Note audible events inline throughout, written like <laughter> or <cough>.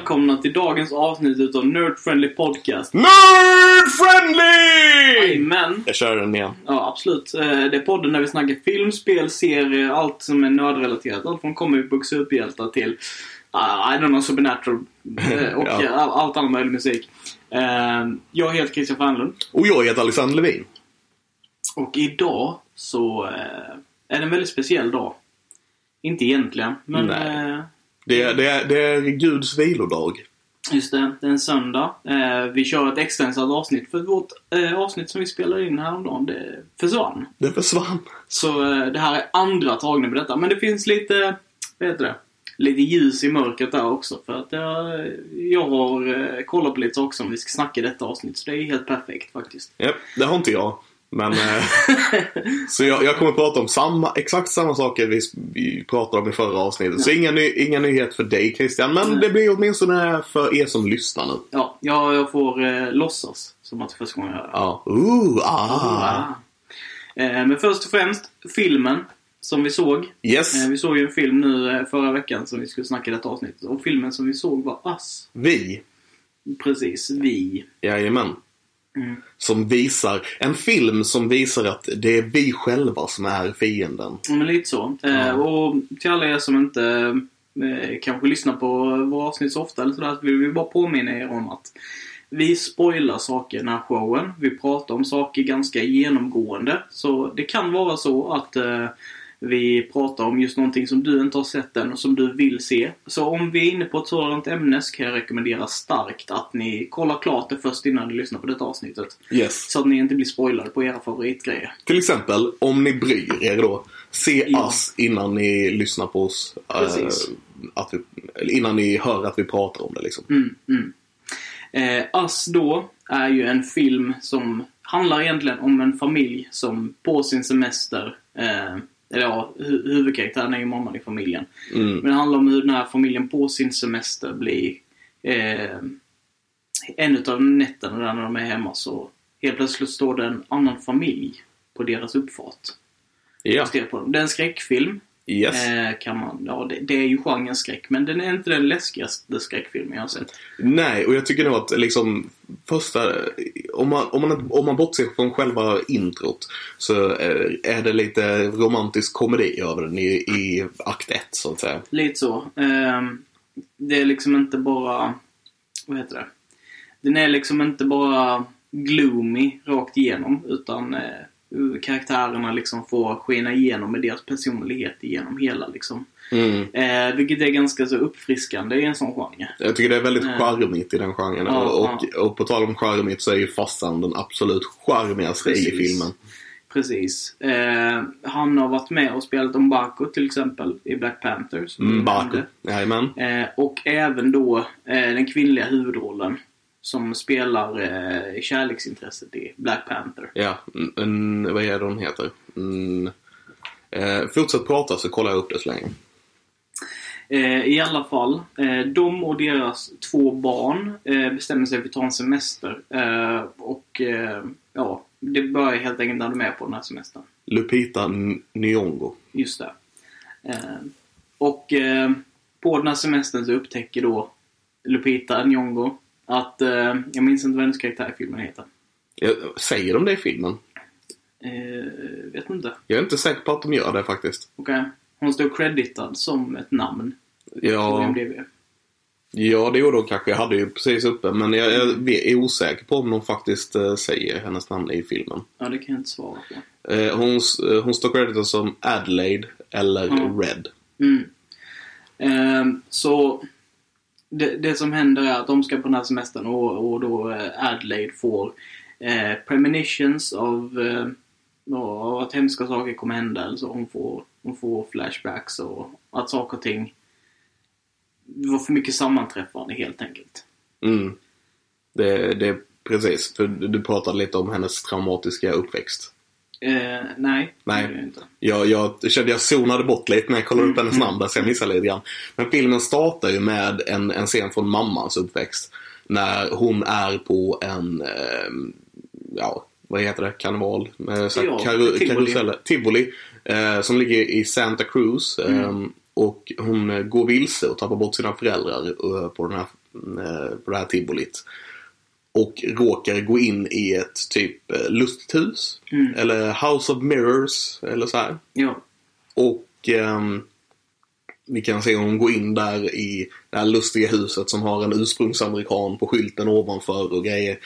Välkomna till dagens avsnitt utav Nerd Friendly Podcast. Nerd Friendly! Men, Jag kör den igen. ja absolut. Eh, Det är podden där vi snackar film, spel, serier, allt som är nördrelaterat. Allt från comic superhjältar till, uh, I don't know, supernatural eh, <laughs> och Ja. eh, all, allt annan möjlig musik. Eh, Jag heter Christian Fernlund Och jag heter Alexander Levin. och idag så eh, är det en väldigt speciell dag. Inte egentligen, men Det är, det, är, det är Guds vilodag. Just det, det är en söndag. Eh, vi kör ett extensivt avsnitt för vårt eh, avsnitt som vi spelade in häromdagen, det försvann. Det försvann. Så eh, det här är andra tagningen på detta. Men det finns lite, vad heter det? Lite ljus i mörkret där också. För att jag, jag har eh, kollat på lite saker som vi ska snacka i detta avsnitt. Så det är helt perfekt faktiskt. Ja, det har inte jag. Men, eh, <laughs> så jag, jag kommer prata om samma, exakt samma saker vi, vi pratade om i förra avsnittet. Så inga, ny, inga nyhet för dig Christian, men Nej. det blir åtminstone för er som lyssnar nu. Ja, jag, jag får eh, låtsas som att det är första gången jag hör det. Ja. Ooh, ah. Ah. Eh, men först och främst, filmen som vi såg. Yes, Eh, Vi såg ju en film nu eh, förra veckan som vi skulle snacka i detta avsnittet. Och filmen som vi såg var Us. vi. Precis, vi. Jajamän. Mm. Som visar, en film som visar att det är vi själva som är fienden. Men lite så. Eh, Ja. Och till alla er som inte eh, kanske lyssnar på våra avsnitt så ofta eller sådär, så vill vi bara påminna er om att vi spoilar saker i den här showen. Vi pratar om saker ganska genomgående. Så det kan vara så att eh, vi pratar om just någonting som du inte har sett än och som du vill se. Så om vi är inne på ett sådant ämne så kan jag rekommendera starkt att ni kollar klart det först innan ni lyssnar på detta avsnittet. Yes. Så att ni inte blir spoilade på era favoritgrejer. Till exempel, om ni bryr er då, se Ja. oss innan ni lyssnar på oss. eh, Precis. att vi, innan ni hör att vi pratar om det liksom. Mm, mm. Eh, Us då är ju en film som handlar egentligen om en familj som på sin semester, eh, eller ja, hu- huvudkaraktären är ju mamman i familjen. Mm. Men det handlar om hur den här familjen på sin semester blir eh, en utav nätterna där när de är hemma så helt plötsligt står det en annan familj på deras uppfart. Ja. På dem. Det är en skräckfilm. Yes. Eh, kan man, ja, det, det är ju genren skräck, men den är inte den läskigaste skräckfilmen jag har sett. Nej, och jag tycker nog att liksom första, om man, om man, om man bortser från själva introt så eh, är det lite romantisk komedi över den i, i akt ett så att säga. Lite så. Ehm, det är liksom inte bara... Vad heter det? Den är liksom inte bara gloomy rakt igenom utan eh, karaktärerna liksom får skina igenom med deras personlighet igenom hela liksom. Mm. Eh, vilket är ganska så uppfriskande i en sån genre. Jag tycker det är väldigt Nej. charmigt i den genren. Ja, och, och, och på tal om charmigt så är ju farsan den absolut charmigaste i filmen. Precis. Eh, han har varit med och spelat Umbaco till exempel i Black Panther. som du Mm. Jajamän. Eh, och även då eh, den kvinnliga huvudrollen som spelar eh, kärleksintresset i Black Panther. Ja, en, vad är det hon heter? En, eh, fortsätt prata så kollar jag upp det så länge. Eh, I alla fall, eh, de och deras två barn eh, bestämmer sig för att ta en semester. Eh, och eh, ja, det börjar helt enkelt när de är på den här semestern. Lupita Nyong'o. Just det. Eh, och på den här semestern så upptäcker då Lupita Nyong'o att, eh, jag minns inte vad hennes karaktär i filmen heter. Jag, säger de det i filmen? Eh, vet inte. Jag är inte säker på att de gör det faktiskt. Okej. Hon står creditad som ett namn Ja, ja det gjorde hon kanske. Jag hade ju precis uppe. Men jag, jag är osäker på om de faktiskt eh, säger hennes namn i filmen. Ja, det kan jag inte svara på. Eh, hon, eh, hon står creditad som Adelaide eller Ja. Red. Mm. Ehm, så det, det som händer är att de ska på den här semestern och, och då eh, Adelaide får eh, premonitions av, eh, av att hemska saker kommer hända. Alltså hon, får, hon får flashbacks och att saker och ting det var för mycket sammanträffande helt enkelt. Mm. Det, det precis. För du pratade lite om hennes traumatiska uppväxt. Eh, nej, Nej. det inte. Jag, jag kände jag zonade bort lite när jag kollade upp hennes Mm. namn där så jag missade lite grann. Men filmen startar ju med en, en scen från mammans uppväxt. När hon är på en, eh, ja vad heter det, karneval? Här Ja, karu, tivoli. Tivoli. Eh, som ligger i Santa Cruz. Eh, Mm. Och hon eh, går vilse och tappar bort sina föräldrar eh, på, den här, eh, på det här tivolit. Och råkar gå in i ett typ eh, lusthus. Mm. Eller House of Mirrors. Eller så här. Ja. Och ehm, vi kan se hon går in där i det här lustiga huset som har en ursprungsamerikan på skylten ovanför och grejer.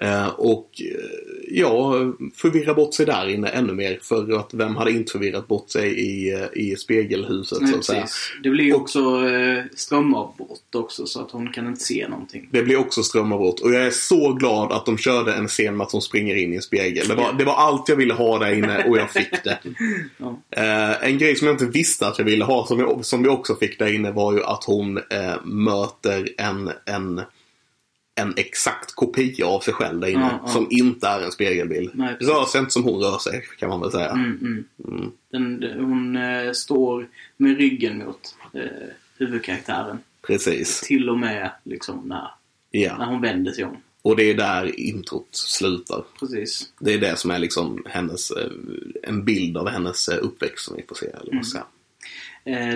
Eh, och eh, ja, förvirrar bort sig där inne ännu mer. För att vem hade inte förvirrat bort sig i, eh, i spegelhuset Nej, så att säga. Det blir ju också eh, strömavbrott också så att hon kan inte se någonting. Det blir också strömavbrott. Och jag är så glad att de körde en scen med att hon springer in i en spegel. Det var, det var allt jag ville ha där inne och jag fick det. <laughs> Ja. Eh, en grej som jag inte visste att jag ville ha, som, jag, som vi också fick där inne, var ju att hon eh, möter en, en, en exakt kopia av sig själv där inne. Ja, ja. Som inte är en spegelbild. Nej, precis. rör sig inte som hon rör sig, kan man väl säga. Mm, mm. Mm. Den, hon eh, står med ryggen mot eh, huvudkaraktären. Precis. Till och med liksom när, när Ja. hon vänder sig om. Och det är där introt slutar. Precis. Det är det som är liksom hennes, eh, en bild av hennes uppväxt som vi får se. Eller vad Mm. ska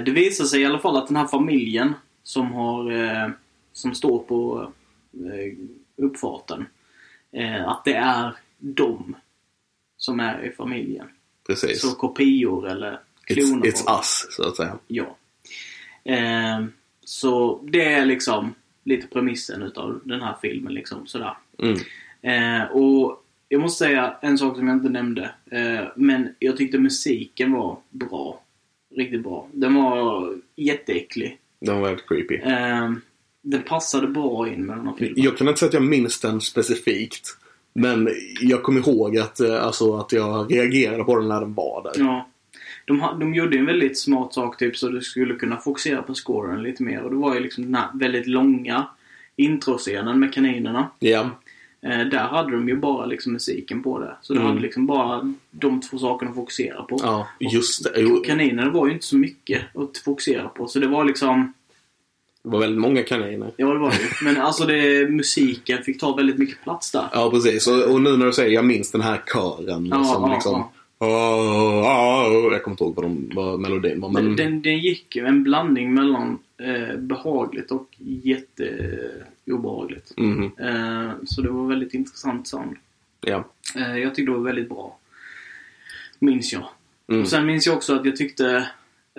det visar sig i alla fall att den här familjen som har som står på uppfarten. Eh, att det är de som är i familjen. Precis. Så kopior eller kloner It's, it's us, så att säga. Ja. Eh, så det är liksom lite premissen utav den här filmen. Liksom, sådär. Mm. Eh, och jag måste säga en sak som jag inte nämnde. Eh, men jag tyckte musiken var bra. Riktigt bra. Den var jätteäcklig. Den var väldigt creepy. Eh, den passade bra in med den här filmen. Jag kan inte säga att jag minns den specifikt. Men jag kommer ihåg att, eh, alltså, att jag reagerade på den när den var där. Ja. De, de gjorde en väldigt smart sak typ så du skulle kunna fokusera på scoren lite mer. Och det var ju liksom den här väldigt långa introscenen med kaninerna. Ja, Eh, där hade de ju bara liksom musiken på det. Så du Mm. hade liksom bara de två sakerna att fokusera på. ja just det. Kaninerna var ju inte så mycket att fokusera på. Så det var liksom... det var väldigt många kaniner. Ja, det var det. Men alltså det, musiken fick ta väldigt mycket plats där. Ja, precis. Och, och nu när du säger jag minns den här kören Ja, som ja, liksom... ja. Åh, åh, jag kommer inte ihåg vad, de, vad melodin var. Men, Den, den, gick ju en blandning mellan eh, behagligt och jätteobehagligt. Mhm, Eh, så det var väldigt intressant sound. ja. Eh, jag tyckte det var väldigt bra. Minns jag. Mm. Och sen minns jag också att jag tyckte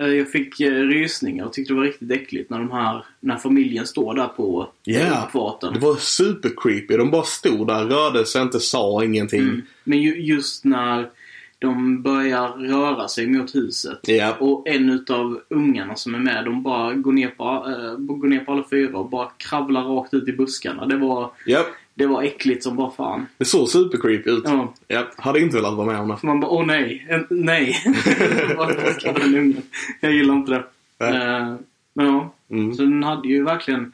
jag fick eh, rysningar och tyckte det var riktigt äckligt när de här, när familjen står där på uppfarten. Det var super creepy. De bara stod där, rörde sig inte, sa ingenting. Mm. Men ju, just när de börjar röra sig mot huset Ja, och en utav ungarna som är med, de bara går ner på, eh, går ner på alla fyra och bara kravlar rakt ut i buskarna. Det var, ja. Det var äckligt som bara fan. Det såg super creepy ut. Ja. Ja, hade inte velat vara med om det. Man bara, åh nej, en, nej. <laughs> Jag gillar inte det. Eh, men ja, Mm, så den hade ju verkligen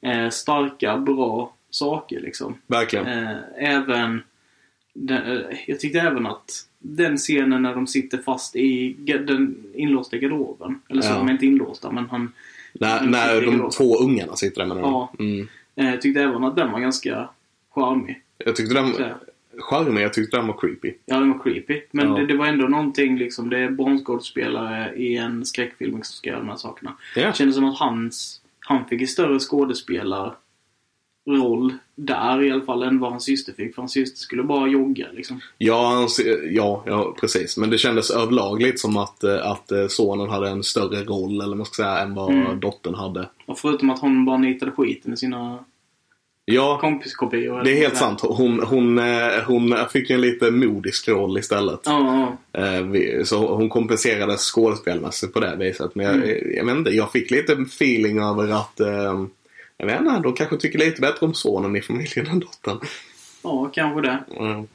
eh, starka, bra saker liksom. verkligen. Eh, även, den, jag tyckte även att den scenen när de sitter fast i den inlåsta garderoben. Eller så, Ja. de är inte inlåsta men han När, de när de två ungarna sitter där med den. Ja. Mm. eh, tyckte även att den var ganska charmig. Jag tyckte den Så charmig, jag tyckte den var creepy. Ja, den var creepy. Men Ja. det, det var ändå någonting liksom. Det är barnskådespelare i en skräckfilm som ska göra de här sakerna. Ja. Det kändes som att hans, han fick en större skådespelarroll där i alla fall än vad hans syster fick. För hans syster skulle bara jogga liksom. Ja, han se- ja, ja, precis. Men det kändes överlag lite som att, eh, att eh, sonen hade en större roll, eller man ska säga, än vad Mm. dottern hade. Och förutom att hon bara nitade skiten i sina Ja, kompiskopior. det är helt sant. Hon, hon, eh, hon fick ju en lite modisk roll istället. Eh, vi- Så hon kompenserade skådespelmässigt på det viset. Men jag, Mm. jag vet inte, jag fick lite feeling över att eh, jag vet inte, de kanske tycker lite bättre om sonen i familjen än dottern. ja, kanske det.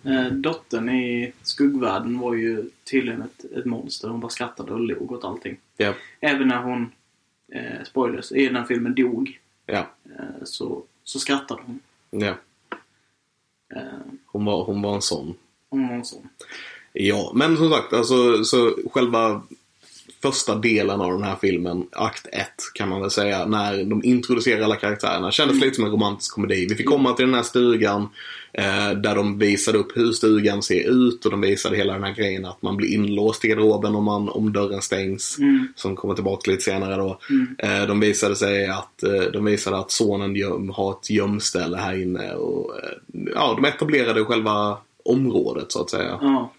Mm. Dottern i skuggvärlden var ju tydligen ett, ett monster. Hon bara skrattade och log åt allting. Ja. Även när hon eh, spoilers, i den här filmen dog. Eh, så, så skrattade hon. ja. Eh, Hon, var, hon var en sån. hon var en sån. Ja, men som sagt, alltså, så själva första delen av den här filmen, akt 1 kan man väl säga, när de introducerar alla karaktärerna, kändes lite som en romantisk komedi. Vi fick komma till den här stugan eh, där de visade upp hur stugan ser ut och de visade hela den här grejen att man blir inlåst i garderoben om, man, om dörren stängs. Mm. Som kommer tillbaka lite senare då. Mm. Eh, de visade sig att, eh, de visade att sonen göm, har ett gömställe här inne och eh, ja, de etablerade själva området så att säga. Ja.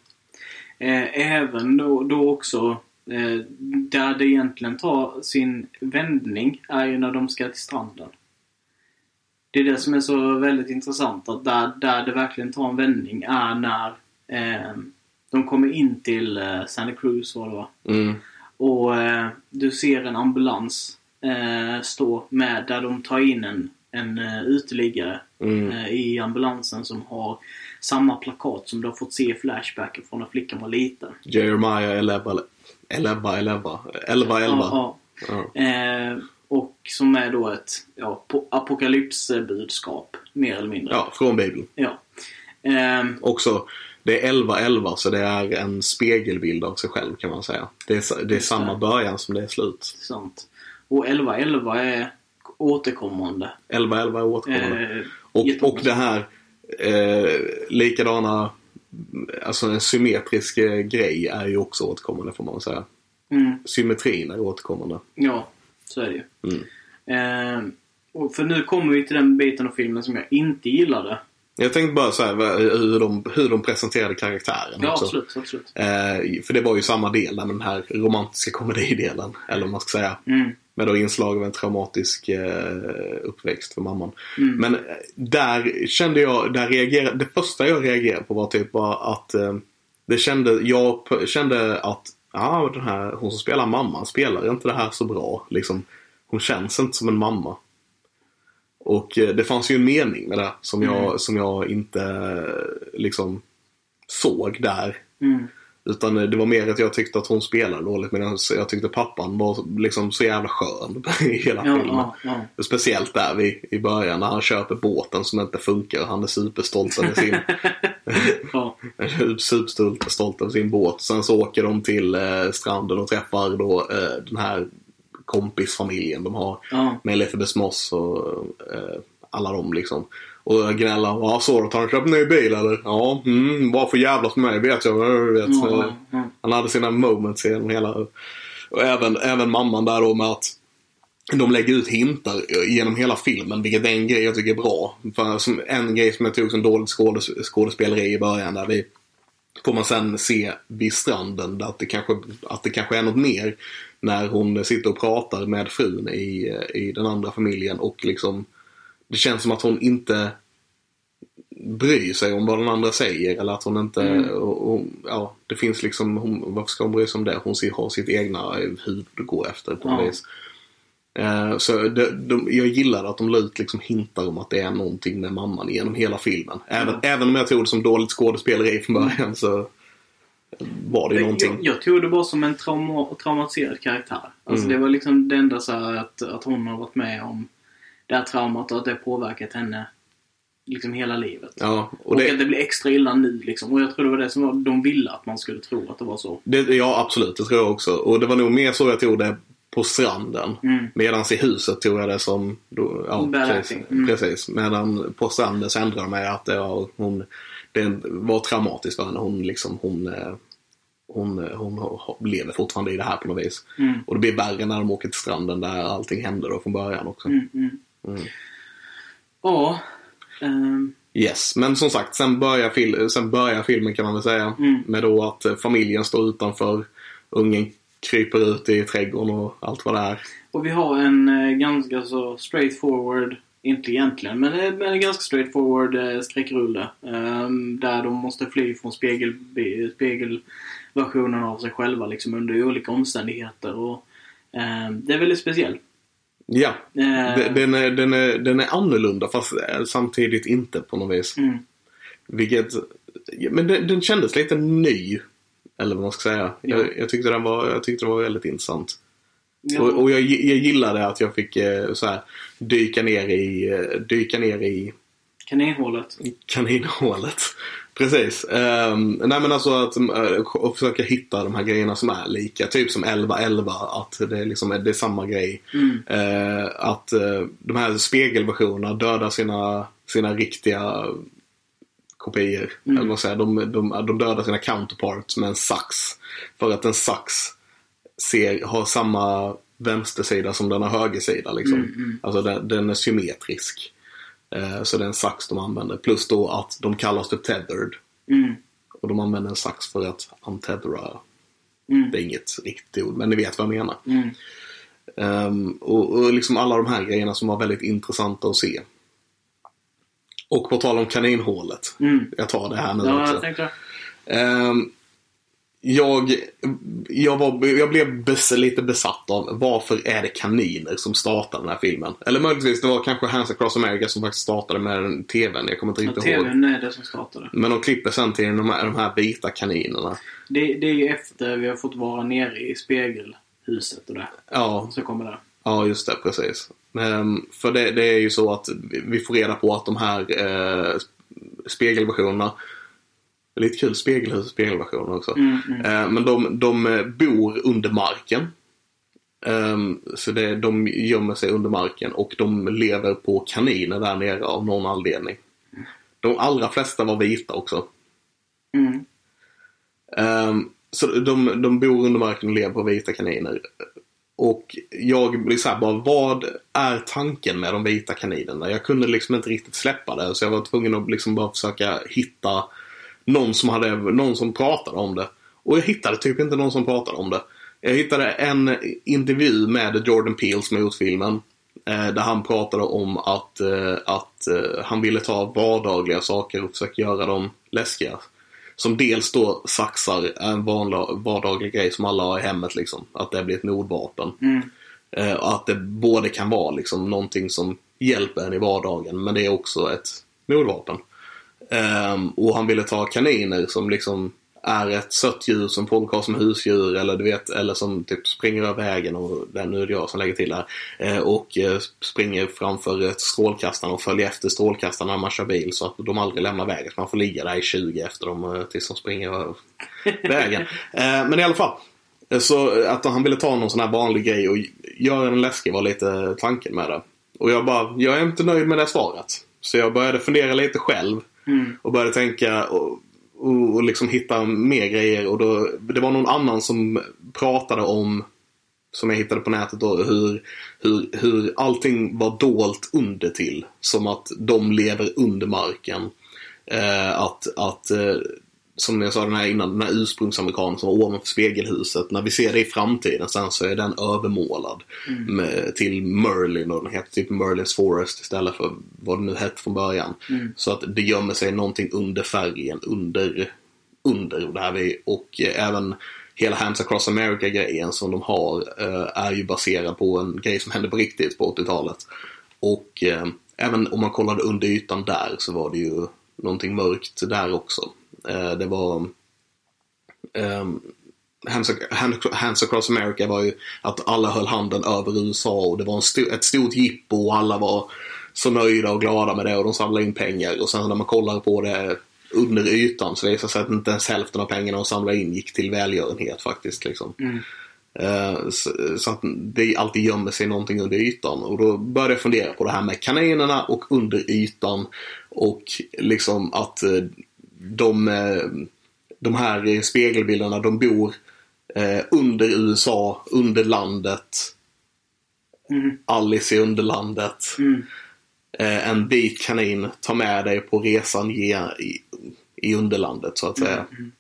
Eh, även då, då också där det egentligen tar sin vändning är ju när de ska till stranden. Det är det som är så väldigt intressant att där, där det verkligen tar en vändning är när eh, de kommer in till eh, Santa Cruz var det va? Mm. Och eh, du ser en ambulans eh, stå med där de tar in en, en eh, uteliggare Mm. eh, i ambulansen som har samma plakat som du har fått se i Flashbacken från när flickan var liten. Jeremiah 11, 11, 11, 11, 11. Ja, Ja. ja. Eh, och som är då ett ja, po- apokalypsbudskap, mer eller mindre. Ja, från Bibeln. Ja. Ehm, Också, det är 11, 11 så det är en spegelbild av sig själv kan man säga. Det är, det är samma början som det är slut. sant. Och 1111 är återkommande. 11, 11 är återkommande. Eh, och, och det här eh, likadana, alltså en symmetrisk eh, grej är ju också återkommande får man säga. mm, Symmetrin är återkommande. ja, så är det ju. Mm. Och för nu kommer vi till den biten av filmen som jag inte gillade. Jag tänkte bara säga hur de, hur de presenterade karaktären Ja, också. absolut. absolut. Eh, för det var ju samma del där med den här romantiska komedidelen. Eller vad man ska säga. Mm, Med då inslag av en traumatisk eh, uppväxt för mamman. mm, Men där kände jag, där reagerade, det första jag reagerade på var typ bara att eh, det kände, jag kände att ah, den här, hon som spelar mamman spelar inte det här så bra. Liksom, hon känns inte som en mamma. Och eh, det fanns ju en mening med det som jag, Mm. som jag inte liksom såg där. mm, Utan det var mer att jag tyckte att hon spelade dåligt medan jag tyckte pappan var liksom så jävla skön <laughs> i hela ja, filmen. ja, ja. Speciellt där vid, i början när han köper båten som inte funkar och han är superstolt över sin, <laughs> ja. <laughs> superstolt stolt över sin båt. Sen så åker de till eh, stranden och träffar då eh, den här kompisfamiljen de har. Med Elizabeth Moss och eh, alla dem liksom. Och gnäller. Ja, så du, har han köpt en ny bil eller? Ja, mm, bara för jävlas med mig vet jag. vet. Ja. Han hade sina moments genom hela... Och även, även mamman där då med att de lägger ut hintar genom hela filmen, vilket är en grej jag tycker är bra. För som, en grej som jag tog som dåligt skådes, skådespeleri i början där vi får man sen se vid stranden att det kanske, att det kanske är något mer när hon sitter och pratar med frun i, i den andra familjen och liksom det känns som att hon inte bryr sig om vad den andra säger eller att hon inte, Mm. och, och, ja det finns liksom, hon, varför ska hon bry sig om det? Hon har sitt egna huvud att gå efter på något Ja. vis. Eh, Så det, de, jag gillar att de la ut liksom hintar om att det är någonting med mamman genom hela filmen. Även, Ja. även om jag tog det som dåligt skådespeleri från början så var det ju någonting. Jag, jag tog det bara som en trauma, traumatiserad karaktär. Alltså Mm. det var liksom det enda så här att, att hon har varit med om det här traumat och att det påverkat henne liksom hela livet. Ja, Och, och det, att det blir extra illa nu liksom. Och jag tror det var det som var, de ville att man skulle tro att det var så. det, ja, absolut. Det tror jag också. Och det var nog mer så jag tog det på stranden. Mm. Medan i huset tog jag det som... Då, ja, precis. Mm. precis. Medan på stranden så ändrade jag mig att det var, hon, det var traumatiskt för henne. Hon, liksom, hon, eh, hon, eh, hon, lever fortfarande i det här på något vis. Mm. Och det blir värre när de åker till stranden där allting händer då från början också. Mm, mm. Mm. Ja. ehm, Yes, men som sagt, sen börjar, fil- sen börjar filmen kan man väl säga. Mm. Med då att eh, familjen står utanför, ungen kryper ut i trädgården och allt vad det är. och vi har en eh, ganska så straightforward, inte egentligen, men, eh, men en ganska straightforward eh, skräckrulle. ehm, där de måste fly från spegel, spegelversionen av sig själva liksom under olika omständigheter. Och, ehm, det är väldigt speciellt. Ja, Eh, de- den är, den, är, den är annorlunda fast eh, samtidigt inte på något vis. mm, Vilket, men den, den kändes lite ny. Eller vad man ska säga. Ja. Jag, jag, tyckte den var, jag tyckte den var väldigt intressant. Ja. Och, och jag, jag gillade att jag fick eh, så här, dyka ner i, eh, dyka ner i Kaninhålet. kaninhålet. Precis. Um, nej men alltså att uh, försöka hitta de här grejerna som är lika. Typ som 11-11. Att det är, liksom, det är samma grej. Mm. Eh, att eh, de här spegelversionerna dödar sina, sina riktiga kopior. Mm. Eller vad säger, de, de, de dödar sina counterparts med en sax. För att en sax ser, har samma vänstersida som den har högersida. Liksom. Mm, mm. Alltså den, den är symmetrisk. Eh, så det är en sax de använder. Plus då att de kallas för tethered. Mm. Och de använder en sax för att untethera. Mm. Det är inget riktigt ord, men ni vet vad jag menar. Mm. Ehm, och, och liksom alla de här grejerna som var väldigt intressanta att se. Och på tal om kaninhålet. Mm. Jag tar det här nu Ja, också. Ehm, jag, jag, var, jag blev bes, lite besatt av varför är det kaniner som startar den här filmen? Eller möjligtvis det var kanske Hands Across America som faktiskt startade med den TVn. Jag kommer inte Ja, riktigt ihåg. TVn är det som startade. Men de klipper sen till de här, de här vita kaninerna. Det, det är ju efter vi har fått vara nere i spegelhuset och det. Ja, Så kommer det. Ja, just det. Precis. Ehm, för det, det är ju så att vi- får reda på att de här eh, spegelversionerna Lite kul spegelhus och spegelversioner också. Mm, mm. Eh, men de, de eh, bor under marken. Ehm, så det, de gömmer sig under marken och de lever på kaniner där nere av någon anledning. De allra flesta var vita också. Mm. Ehm, så de, de bor under marken och lever på vita kaniner. Och jag blir såhär bara, vad är tanken med de vita kaninerna? Jag kunde liksom inte riktigt släppa det. Så jag var tvungen att liksom bara försöka hitta någon som, hade, någon som pratade om det. Och jag hittade typ inte någon som pratade om det. Jag hittade en intervju med Jordan Peele som har gjort filmen. Eh, där han pratade om att, eh, att eh, han ville ta vardagliga saker och försöka göra dem läskiga. Som dels då saxar en vanlig, vardaglig grej som alla har i hemmet liksom. Att det blir ett mordvapen. Mm. Och att det både kan vara liksom någonting som hjälper en i vardagen men det är också ett mordvapen. Ehm, och han ville ta kaniner som liksom är ett sött djur som folk har som husdjur eller du vet, eller som typ springer över vägen och det, nu är det jag som lägger till här. Eh, och eh, springer framför ett strålkastarna och följer efter strålkastarna när man kör bil så att de aldrig lämnar vägen. Så man får ligga där i 20 efter dem eh, tills de springer över <laughs> vägen. Eh, men i alla fall. eh, Så att han ville ta någon sån här vanlig grej och göra den läskig var lite tanken med det. Och jag bara, jag är inte nöjd med det svaret. Så jag började fundera lite själv. Mm. Och började tänka och, och, och liksom hitta mer grejer. Och då, det var någon annan som pratade om, som jag hittade på nätet då, hur, hur, hur allting var dolt under till. Som att de lever under marken. Eh, att, att eh, som jag sa den här innan, den här ursprungsamerikanen som var ovanför spegelhuset. När vi ser det i framtiden sen så är den övermålad med, till Merlin och den heter typ Merlins Forest istället för vad det nu hette från början. Mm. Så att det gömmer sig någonting under färgen, under, under det här vi, och eh, även hela Hands Across America-grejen som de har eh, är ju baserad på en grej som hände på riktigt på 80-talet. Och eh, även om man kollade under ytan där så var det ju någonting mörkt där också. Eh, det var ehm, Hands, Hand- Hands Across America var ju att alla höll handen över USA och det var en sto- ett stort jippo och alla var så nöjda och glada med det och de samlade in pengar och sen när man kollar på det under ytan så visade det sig att inte ens hälften av pengarna de samlade in gick till välgörenhet faktiskt. Liksom. Mm. Eh, Så, så att det alltid gömmer sig någonting under ytan. Och då började jag fundera på det här med kaninerna och under ytan. Och liksom att eh, de, eh, de här spegelbilderna, de bor eh, under USA, under landet. Mm. Alice i underlandet. Mm. Eh, en vit kanin tar med dig på resan i, i underlandet så att säga. Mm.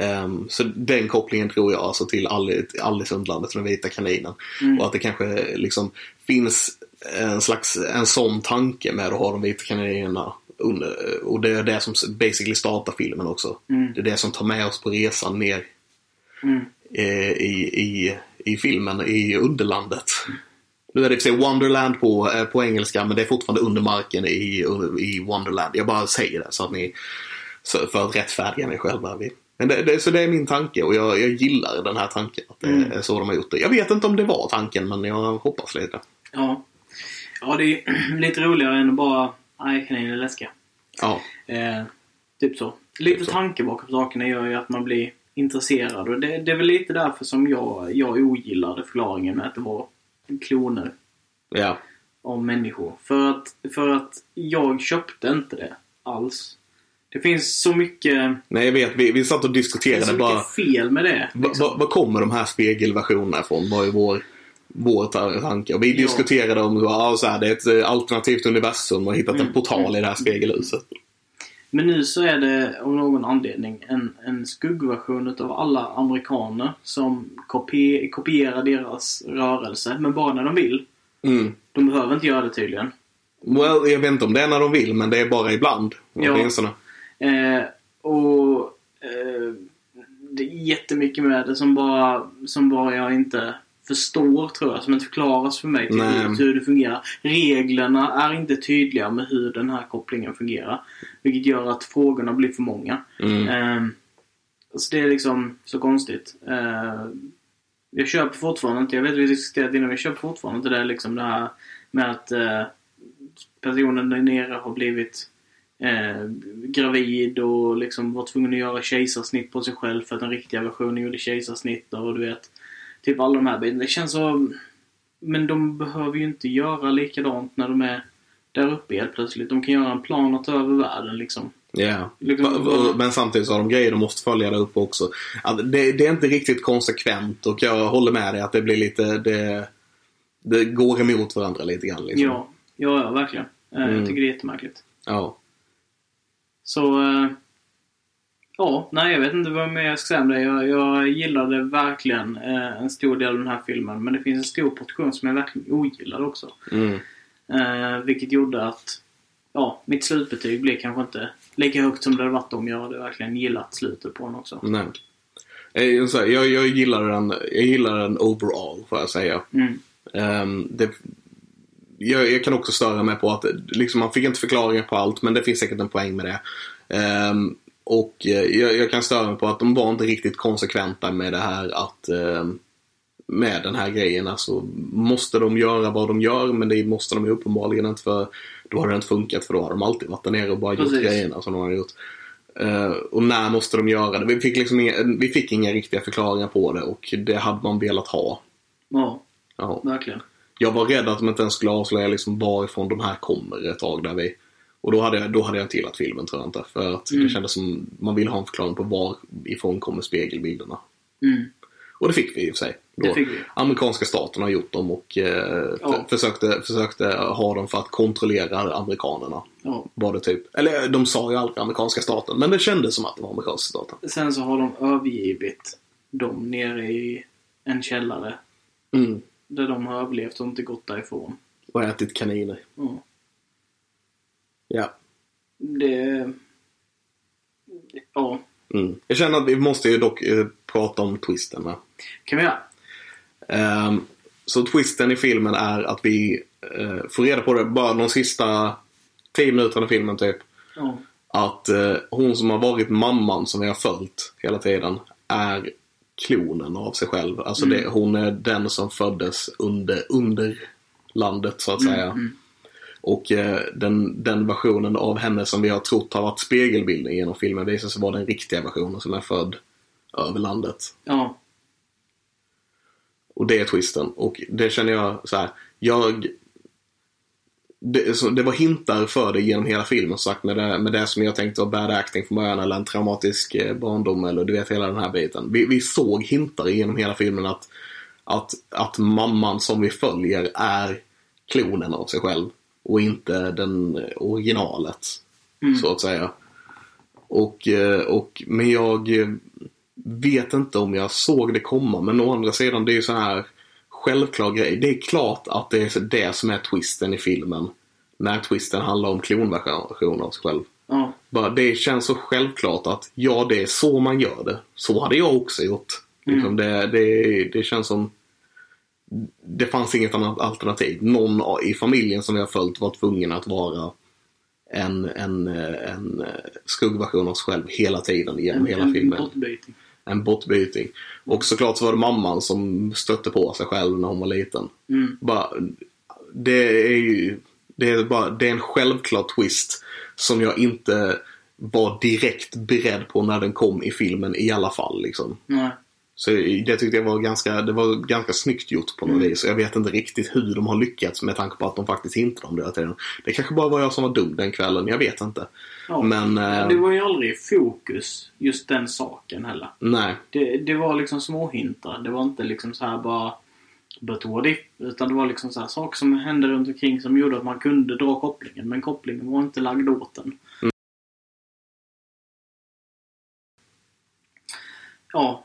Ehm, så den kopplingen tror jag alltså till Alice, Alice i Underlandet, den vita kaninen. Mm. Och att det kanske liksom finns en slags en sån tanke med att ha de vita kaninerna under. Och det är det som basically startar filmen också. Mm. Det är det som tar med oss på resan ner Mm. eh, i, i, i filmen, i underlandet. Nu är det i och för sig Wonderland på, eh, på engelska men det är fortfarande under marken i, i Wonderland. Jag bara säger det så att ni, för att rättfärdiga mig själva. Men det, det, så det är min tanke och jag, jag gillar den här tanken. Att det Mm. är så de har gjort det. Jag vet inte om det var tanken men jag hoppas lite. Ja. Ja, det är <clears throat> lite roligare än att bara... Nej, kaniner är läskiga. Ja. Eh, typ så. Lite Typ tanke bakom sakerna gör ju att man blir intresserad. Och det, det är väl lite därför som jag, jag ogillade förklaringen med att det var kloner Ja. av människor. För att, för att jag köpte inte det alls. Det finns så mycket, Nej jag vet, vi, vi satt och det är diskuterade så bara. mycket fel med det. Liksom. va- Var kommer de här spegelversionerna ifrån? Var ju vår, vår ta- tanke. Och vi Ja. diskuterade om ja, så här, det är ett eh, alternativt universum och hittat en Mm. portal i det här spegelhuset. Men nu så är det av någon anledning en, en skuggversion av alla amerikaner som kopi, kopierar deras rörelse, men bara när de vill. Mm. De behöver inte göra det tydligen. Well, jag vet inte om det är när de vill, men det är bara ibland. Ja. Åtminstone. Eh, och eh, det är jättemycket med det som bara, som bara jag inte förstår tror jag. Som inte förklaras för mig tydligt hur det fungerar. Reglerna är inte tydliga med hur den här kopplingen fungerar. Vilket gör att frågorna blir för många. Mm. Eh, så det är liksom så konstigt. Eh, jag köper fortfarande inte, jag vet att vi diskuterat innan, jag köper fortfarande inte det liksom det här med att eh, personen där nere har blivit eh, gravid och liksom var tvungen att göra kejsarsnitt på sig själv för att den riktiga versionen gjorde kejsarsnitt och du vet. Typ alla de här bitarna. Det känns så... Men de behöver ju inte göra likadant när de är där uppe helt plötsligt. De kan göra en plan att ta över världen liksom. Ja. Liksom bara- va- Men samtidigt så har de grejer de måste följa där uppe också. Att det, det är inte riktigt konsekvent och jag håller med dig att det blir lite... Det, det går emot varandra lite grann. Liksom. Ja, ja, ja verkligen. Eh, Mm. Jag tycker det är jättemärkligt. ja. Så... Ja, nej jag vet inte vad mer jag ska säga om det. Jag, jag gillade verkligen eh, en stor del av den här filmen. Men det finns en stor portion som jag verkligen ogillade också. Mm. Eh, vilket gjorde att ja, mitt slutbetyg blev kanske inte lika högt som det hade varit om jag hade verkligen gillat slutet på den också. Nej. Eh, Jag, jag, gillar den, jag gillar den overall, får jag säga. Mm. Ehm, det, jag, jag kan också störa mig på att liksom, man fick inte förklaringar på allt, men det finns säkert en poäng med det. Ehm, och eh, jag, jag kan störa mig på att de var inte riktigt konsekventa med det här att ehm, med den här grejen. Alltså, måste de göra vad de gör, men det måste de ju uppenbarligen inte för då har det inte funkat för då har de alltid varit där nere och bara gjort Precis. grejerna som de har gjort. Eh, och när måste de göra det? Vi fick, liksom inga, vi fick inga riktiga förklaringar på det och det hade man velat ha. Ja, Ja. verkligen. Jag var rädd att de inte ens skulle avslöja liksom varifrån de här kommer ett tag där vi... Och då hade jag, då hade jag inte gillat filmen tror jag inte. För att Mm. det kändes som man vill ha en förklaring på varifrån kommer spegelbilderna. Mm. Och det fick vi i och för sig. Då. Amerikanska staten har gjort dem och eh, Ja. för, försökte, försökte ha dem för att kontrollera amerikanerna. Ja. Var det typ. Eller de sa ju aldrig amerikanska staten, men det kändes som att det var amerikanska staten. Sen så har de övergivit dem nere i en källare. Mm. Där de har överlevt och inte gått därifrån. Och ätit kaniner. Ja. Ja. Det... Ja, Mm. Jag känner att vi måste ju dock eh, prata om twisten. Va? kan vi göra. Ehm, så twisten i filmen är att vi eh, får reda på det bara de sista 10 minuterna i filmen typ. Ja. Att eh, hon som har varit mamman som vi har följt hela tiden är klonen av sig själv. Alltså Mm. det, hon är den som föddes under, under landet så att säga. Mm. Och eh, den, den versionen av henne som vi har trott har varit spegelbilden genom filmen visar sig vara den riktiga versionen som är född över landet. Ja. Och det är twisten. Och det känner jag så här. Jag... Det, så, det var hintar för det genom hela filmen sagt med det, med det som jag tänkte var bad acting från början eller en traumatisk eh, barndom eller du vet hela den här biten. Vi, vi såg hintar genom hela filmen att, att, att mamman som vi följer är klonen av sig själv och inte den originalet. Mm. Så att säga. Och, eh, och, men jag eh, vet inte om jag såg det komma. Men å andra sidan, det är ju så här självklar grej. Det är klart att det är det som är twisten i filmen. När twisten handlar om klonversion av sig själv. Ja. Bara, det känns så självklart att ja, det är så man gör det. Så hade jag också gjort. Liksom det, det, det känns som det fanns inget annat alternativ. Någon i familjen som har följt var tvungen att vara en, en, en skuggversion av sig själv hela tiden genom hela en, filmen. En bortbyting. En bortbyting. Och såklart så var det mamman som stötte på sig själv när hon var liten. Mm. Bara, det är ju det är, bara, det är en självklar twist som jag inte var direkt beredd på när den kom i filmen i alla fall. Liksom. Nej. Så det tyckte jag var ganska, det var ganska snyggt gjort på något Mm. vis. Jag vet inte riktigt hur de har lyckats med tanke på att de faktiskt hintade om det hela tiden. Det kanske bara var jag som var dum den kvällen, jag vet inte. Ja. Men, eh, Det var ju aldrig fokus, just den saken heller. Nej, Det, det var liksom småhintar. Det var inte liksom så här bara But what if? Utan det var liksom så här saker som hände runt omkring som gjorde att man kunde dra kopplingen. Men kopplingen var inte lagd åt den. Mm. Ja,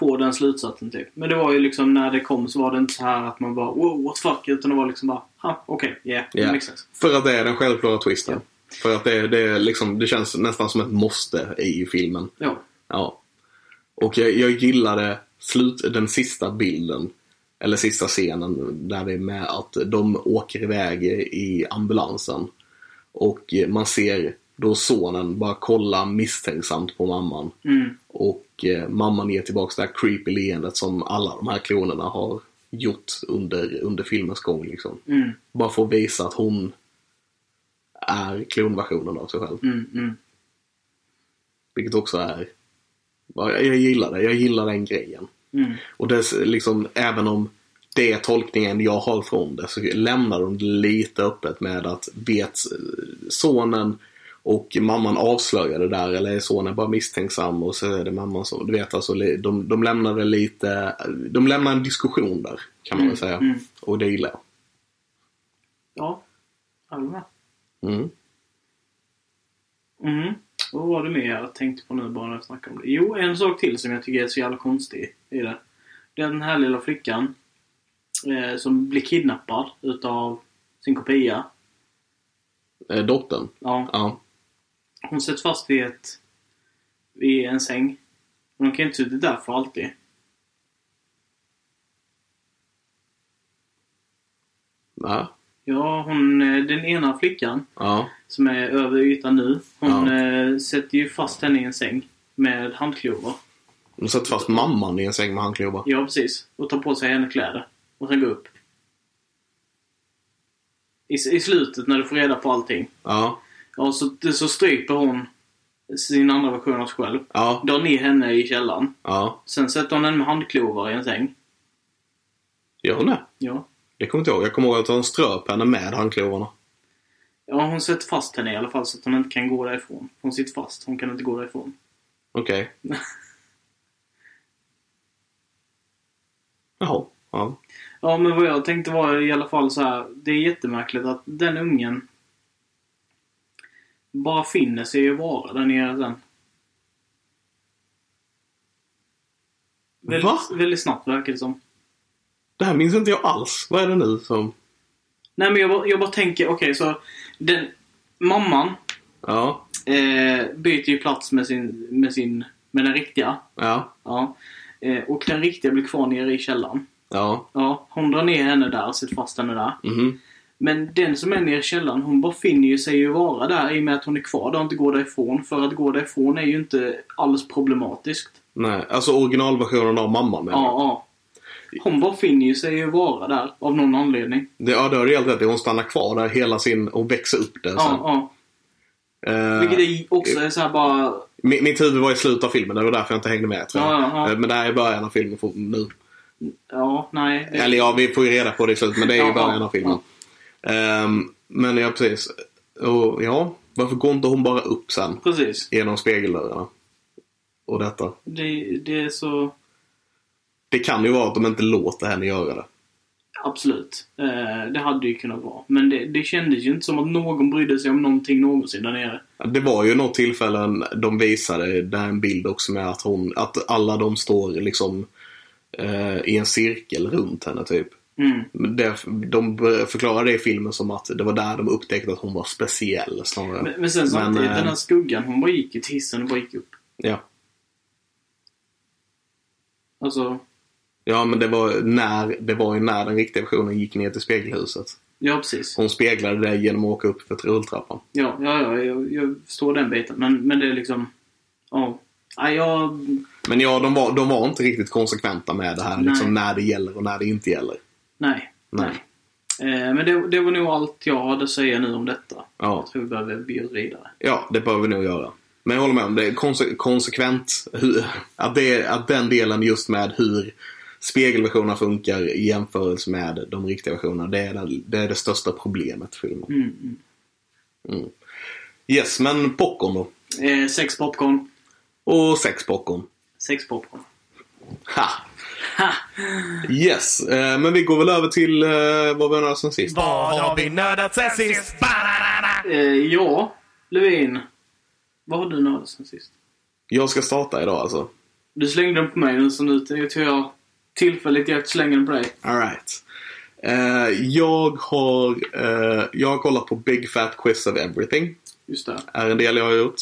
få den slutsatsen typ. Men det var ju liksom när det kom så var det inte så här att man bara wow, what fuck? Utan det var liksom bara, ha, okej, okay, yeah, det makes sense. för att det är den självklara twisten. För att det, det, liksom, det känns nästan som ett måste i filmen. Ja. Ja. Och jag, jag gillade slut, den sista bilden. Eller sista scenen där det är med att de åker iväg i ambulansen. Och man ser då sonen bara kolla misstänksamt på mamman. Mm. Och eh, mamman ger tillbaks det här creepy leendet som alla de här klonerna har gjort under, under filmens gång. Liksom. Mm. Bara för att visa att hon är klonversionen av sig själv. Mm. Mm. Vilket också är... ja, Jag, gillar det. Jag gillar den grejen. Mm. Och det är liksom, även om det är tolkningen jag har från det så lämnar de lite öppet med att vet sonen och mamman avslöjar det där eller är sonen bara misstänksam och så är det mamman som, du vet alltså de, de lämnar det lite, de lämnar en diskussion där kan man Mm, väl säga. mm. Och det gillar jag. Ja, jag. Mm. Mm. Vad var det mer jag tänkte på nu bara när jag snackade om det? Jo, en sak till som jag tycker är så jävla konstig i det. Den här lilla flickan eh, som blir kidnappad utav sin kopia. Eh, dottern. Ja, Ja. Hon sätts fast vid ett vid en säng. Men de kan inte sitta där för alltid. Ja. Ja, hon, eh, den ena flickan Ja. som är över ytan nu. Hon Ja. eh, sätter ju fast henne i en säng med handklovar. De sätter fast mamman i en säng med handklovar. Ja, precis. Och tar på sig hennes kläder. Och sen går upp. I, I slutet när du får reda på allting. Ja. Ja, så, så stryper hon sin andra version av sig själv. Ja. Drar ner henne i källaren. Ja. Sen sätter hon henne med handklovar i en säng. Gör hon det? Ja. Det kommer inte ihåg. Jag kommer ihåg att hon ströp henne med handklovarna. Ja, hon sätter fast henne i alla fall så att hon inte kan gå därifrån. Hon sitter fast. Hon kan inte gå därifrån. Okej. <laughs> Jaha. Ja. Ja, men vad jag tänkte var i alla fall så här. Det är jättemärkligt att den ungen bara finner sig att vara där nere sen. Väldigt, Va? väldigt snabbt verkar det som. Det här minns inte jag alls. Vad är det nu som... Nej, men jag bara, jag bara tänker, okej så den mamman Ja. eh, byter ju plats med sin, med sin, med den riktiga. Ja. Ja. Eh, och den riktiga blir kvar nere i källaren. Ja. Ja, hon drar ner henne där, sätter fast henne där. Mhm. Men den som är nere i källaren, hon bara finner ju sig ju vara där i och med att hon är kvar där och inte går därifrån. För att gå därifrån är ju inte alls problematiskt. Nej, alltså originalversionen av mamman menar Ja, ja. Hon bara finner ju sig ju vara där av någon anledning. Det, ja, det har du helt rätt i. Hon stannar kvar där hela sin... och växer upp där sen. Ja, ja. Eh, Vilket är också är så här bara... mi- mitt huvud var i slutet av filmen. Det var därför jag inte hängde med tror jag. Ja, ja, ja. Eh, Men det här är början av filmen för, nu. Ja, nej. det- Eller ja, vi får ju reda på det i slutet. Men det är ju Ja, början ja, av filmen. Ehm, men ja, precis. Och ja, varför går inte hon bara upp sen? Precis. Genom spegeldörrarna. Och detta. Det, det är så... Det kan ju vara att de inte låter henne göra det. Absolut. Eh, det hade ju kunnat vara. Men det, det kändes ju inte som att någon brydde sig om någonting någonsin där nere. Det var ju något tillfällen de visade, där en bild också med att hon, att alla de står liksom eh, i en cirkel runt henne typ. Mm. Det, de förklarade det i filmen som att det var där de upptäckte att hon var speciell snarare. Men, men sen samtidigt, Men, eh, den här skuggan, hon bara gick till hissen och bara gick upp. Ja. Alltså, ja, men det var, när, det var ju när den riktiga versionen gick ner till spegelhuset. Ja, precis. Hon speglade det genom att åka upp för rulltrappan. Ja, ja, ja jag, jag förstår den biten. Men, men det är liksom... Ja. Ja, jag... Men ja, de var, de var inte riktigt konsekventa med det här. Nej. Liksom, när det gäller och när det inte gäller. Nej. Nej. Eh, men det, det var nog allt jag hade att säga nu om detta. Ja. Jag tror vi behöver bjuda vidare. Ja, det bör vi nog göra. Men jag håller med om det. konse konsekvent. Hur, att, det, att den delen just med hur spegelversionerna funkar i jämförelse med de riktiga versionerna. Det är det, det, är det största problemet för filmen. Mm, mm. Yes, men popcorn då. Eh, sex popcorn. Och sex popcorn. Sex popcorn. Ha! <laughs> Yes, eh, men vi går väl över till eh, vad vi har nördat sen sist. Vad har vi nördat sen sist? Eh, ja, Levin. Vad har du nördat sen sist? Jag ska starta idag alltså. Du slängde den på mig nu så nu tar jag tillfälligt i akt slänga den på dig. Alright. Eh, jag, har, eh, jag har kollat på Big Fat Quiz of Everything. Just det. är en del jag har gjort.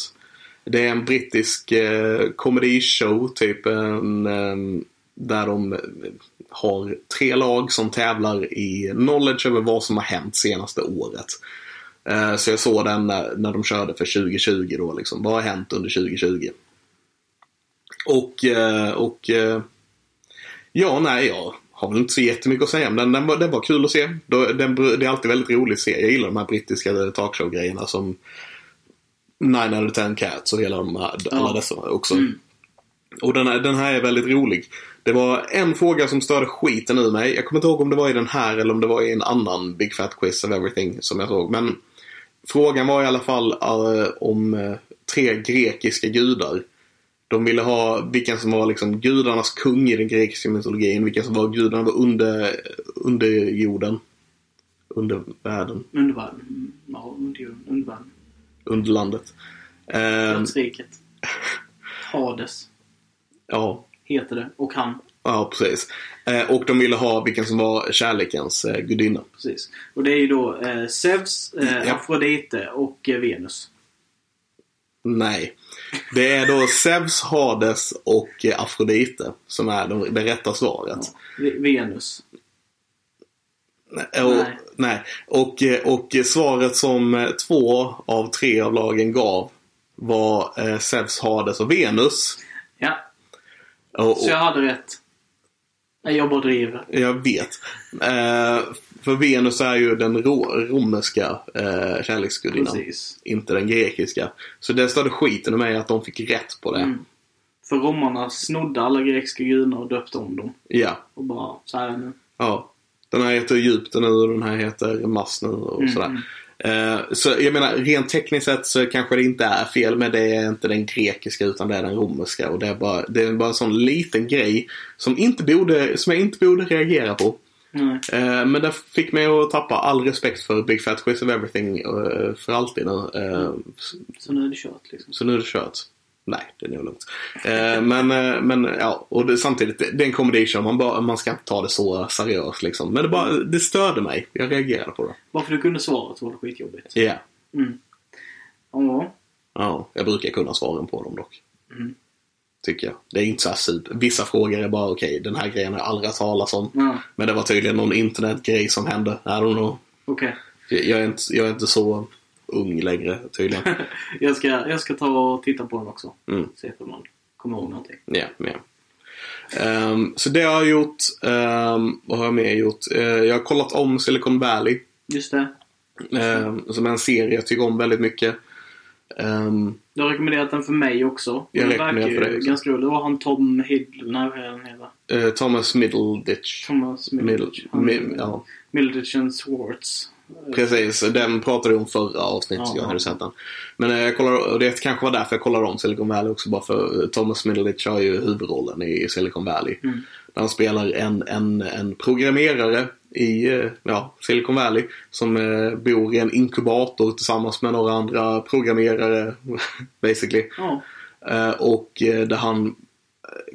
Det är en brittisk eh, comedy-show, typ en, eh, där de har tre lag som tävlar i knowledge över vad som har hänt senaste året. Eh, så jag såg den när, när de körde för 2020 då liksom. Vad har hänt under 2020? Och, eh, och eh, ja, nej, jag har väl inte så jättemycket att säga om den. Den var, den var kul att se. Den, det är alltid väldigt roligt att se. Jag gillar de här brittiska talkshow-grejerna som Nine out of ten cats och hela de här, alla dessa också. Mm. Och den här, den här är väldigt rolig. Det var en fråga som störde skiten ur mig. Jag kommer inte ihåg om det var i den här eller om det var i en annan Big Fat Quiz of Everything som jag såg. Men frågan var i alla fall eh, om eh, tre grekiska gudar. De ville ha vilken som var liksom gudarnas kung i den grekiska mytologin. Vilken som var gudarna var under, under jorden. Under världen. Undervärlden. Mm, Ja. Undervärlden. Under landet. Eh, Dödsriket. <laughs> Hades ja, heter det. Och han. ja, precis. Eh, och de ville ha vilken som var kärlekens eh, gudinna. Precis. Och det är ju då eh, Zeus, Ja. Afrodite och Venus. Nej. Det är då Zeus, Hades och Afrodite som är de, det rätta svaret. Ve- Venus. Nej. Och, Nej. Och, och svaret som två av tre av lagen gav var Zeus, Hades och Venus. Ja, Och, och, så jag hade rätt. Jag bara driver. Jag vet. Eh, för Venus är ju den ro, romerska eh, kärleksgudinnan. Precis. Inte den grekiska. Så det störde skiten i mig att de fick rätt på det. Mm. För romarna snodde alla grekiska gudarna och döpte om dem. Ja. Och bara, så här är det nu. Ja. Den här heter Egypten nu och den här heter Mars nu och Mm. sådär. Eh, så jag menar, rent tekniskt sett så kanske det inte är fel men det är inte den grekiska utan det är den romerska. Och det är bara, det är bara en sån liten grej som, inte borde, som jag inte borde reagera på. Eh, men det fick mig att tappa all respekt för Big Fat Quiz of Everything eh, för alltid nu. Så nu är det kört liksom. Så nu är det kört. Nej, det är nog lugnt. Eh, men, eh, men ja, och det, samtidigt, det, är en comedy show. Man, bara, man ska inte ta det så seriöst liksom. Men det, bara, det störde mig. Jag reagerade på det. Varför du kunde svaret var det skitjobbigt. Ja. Mm. Ja. Ja, jag brukar kunna svaren på dem dock. Mm. Tycker jag. Det är inte så här super. Vissa frågor är bara okej, den här grejen har jag aldrig hört talas om. Ja, Men det var tydligen någon internetgrej som hände. I don't know. okej. Jag jag är inte, jag är inte så ung längre tydligen. <laughs> Jag ska, jag ska ta och titta på den också. Mm. Se om man kommer ihåg någonting. Ja, ja. Ehm, så det har jag gjort. Ehm, vad har jag mer gjort? Eh, jag har kollat om Silicon Valley. Just det. ehm, som är en serie jag tycker om väldigt mycket. Ehm, Du har rekommenderat den för mig också. Jag Den verkar ju också. ganska rolig. Det var han Tom Hiddle, nej vad han heter? eh, Thomas Middleditch. Thomas Middle, Middleditch. Han- mi, ja, Middleditch and Swartz. Precis. Den pratade vi om förra avsnittet. Ja, jag ja. hade sett den. Men eh, jag kollar, och det kanske var därför jag kollade om Silicon Valley också. Bara för Thomas Middleditch har ju huvudrollen i Silicon Valley. Mm. Där han spelar en, en, en programmerare i eh, ja, Silicon Valley som eh, bor i en inkubator tillsammans med några andra programmerare <laughs> basically. Ja. Eh, och eh, där han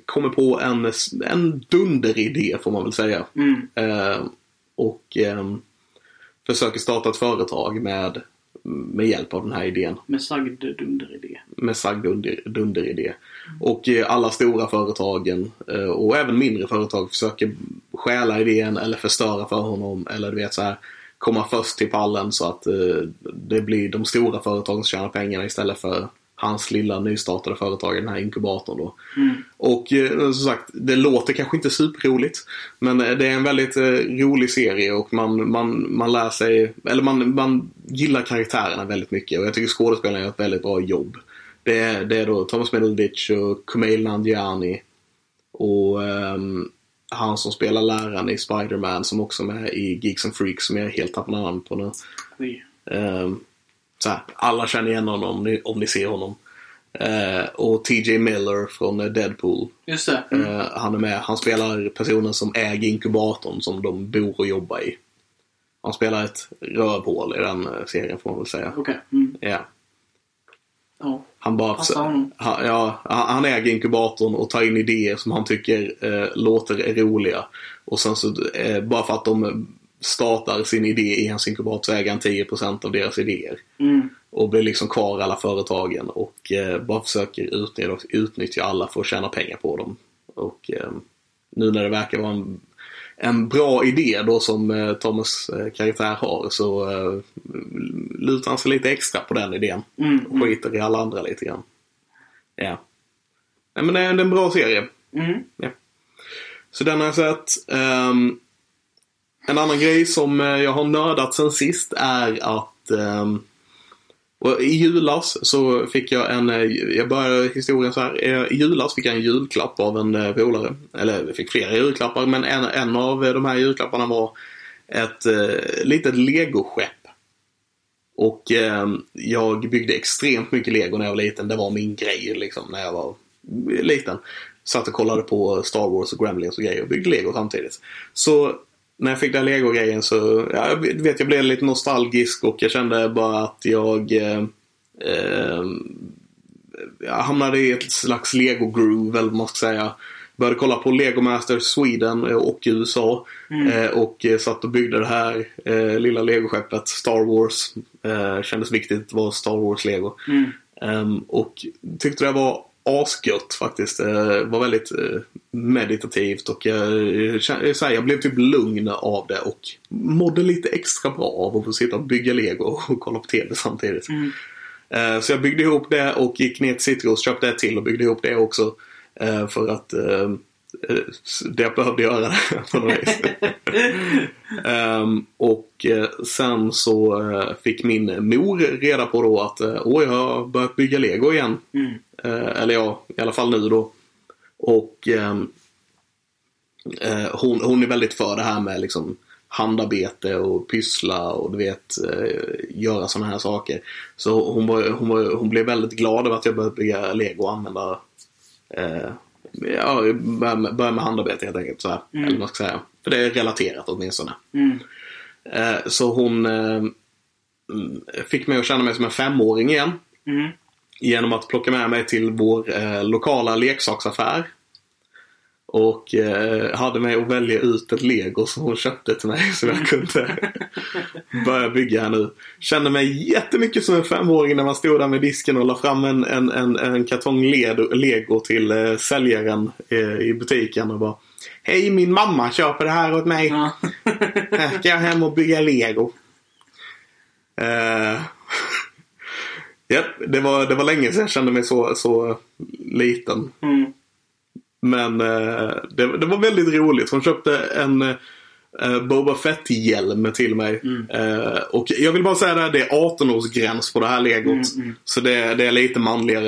kommer på en, en dunderidé får man väl säga. Mm. Och ehm, försöker starta ett företag med, med hjälp av den här idén. Med sagd dunderidé. Med sagd dunder, dunderidé. Och eh, alla stora företagen eh, och även mindre företag försöker stjäla idén eller förstöra för honom. Eller du vet så här komma först till pallen så att eh, det blir de stora företagen som tjänar pengarna istället för hans lilla nystartade företag den här inkubatorn då. Mm. Och eh, som sagt, det låter kanske inte superroligt. Men eh, det är en väldigt eh, rolig serie och man, man, man lär sig, eller man, man gillar karaktärerna väldigt mycket. Och jag tycker skådespelarna gör ett väldigt bra jobb. Det är, det är då Thomas Middleditch och Kumail Nanjiani. Och ehm, han som spelar läraren i Spider-Man som också är med i Geeks and Freaks som jag helt tappar namn på nu. Oj. Så här, alla känner igen honom om ni, om ni ser honom. Eh, och TJ Miller från eh, Deadpool. Just det. Mm. Eh, han är med. Han spelar personen som äger inkubatorn som de bor och jobbar i. Han spelar ett rövhål i den eh, serien får man väl säga. Okej. Mm. Ja. Ja. Han bara han, ja, han han äger inkubatorn och tar in idéer som han tycker eh, låter roliga. Och sen så, eh, bara för att de startar sin idé i hans inkubator så äger han 10% av deras idéer. Mm. Och blir liksom kvar alla företagen och eh, bara försöker utnyttja, utnyttja alla för att tjäna pengar på dem. Och eh, nu när det verkar vara en, en bra idé då som eh, Thomas eh, karaktär har så eh, lutar han sig lite extra på den idén. Mm. Och skiter i alla andra lite grann. Ja. Nej, men det är en bra serie. Mm. Så den har jag sett. Ehm, en annan grej som eh, jag har nördat sen sist är att ehm, I julas så fick jag en, eh, jag börjar historien så här. Eh, I julas fick jag en julklapp av en polare. Eller jag fick flera julklappar men en, en av de här julklapparna var ett eh, litet legoskepp. Och eh, jag byggde extremt mycket lego när jag var liten. Det var min grej liksom när jag var liten. Satt och kollade på Star Wars och Gremlins och grejer och byggde lego samtidigt. Så när jag fick den lego-grejen så, ja, jag vet jag blev lite nostalgisk och jag kände bara att jag eh, eh, jag hamnade i ett slags lego-groove eller vad man ska säga. Började kolla på Lego Masters Sweden och USA. Eh, och eh, satt och byggde det här eh, lilla legoskeppet Star Wars. Eh, kändes viktigt att vara Star Wars-lego. Mm. Ehm, och tyckte det var asgött faktiskt. Det var väldigt eh, meditativt och jag, jag, jag blev typ lugn av det och mådde lite extra bra av att få sitta och bygga lego och kolla på TV samtidigt. Mm. Eh, Så jag byggde ihop det och gick ner till Citrus, köpte ett till och byggde ihop det också. eh, För att eh, det behövde göra <laughs> på något vis. Ehm, och eh, sen så eh, fick min mor reda på då att åh, jag har börjat bygga lego igen. Mm. Eh, eller ja, i alla fall nu då. Och ehm, eh, hon, hon är väldigt för det här med liksom handarbete och pyssla och du vet göra sådana här saker. Så hon, var, hon, var, hon blev väldigt glad över att jag började bygga lego och använda eh, Ja, börja med, börja med handarbete helt enkelt. Så här, Mm. Eller vad ska säga. För det är relaterat åtminstone. Mm. Eh, så hon eh, fick mig att känna mig som en femåring igen Mm. genom att plocka med mig till vår eh, lokala leksaksaffär. Och eh, hade mig att välja ut ett lego som hon köpte till mig som jag kunde <laughs> börja bygga här nu. Kände mig jättemycket som en femåring när man stod där med disken och la fram en, en, en, en kartong lego till eh, säljaren eh, i butiken och bara Hej min mamma köper det här åt mig. Ja. <laughs> Här ska jag hem och bygga lego. Eh, <laughs> Japp, det, var, det var länge sedan jag kände mig så, så liten. Mm. Men eh, det, det var väldigt roligt. Hon köpte en eh, Boba Fett-hjälm till mig. Mm. Eh, och jag vill bara säga det, här, det är 18-årsgräns på det här legot. Mm, mm. Så det, det är lite manligare.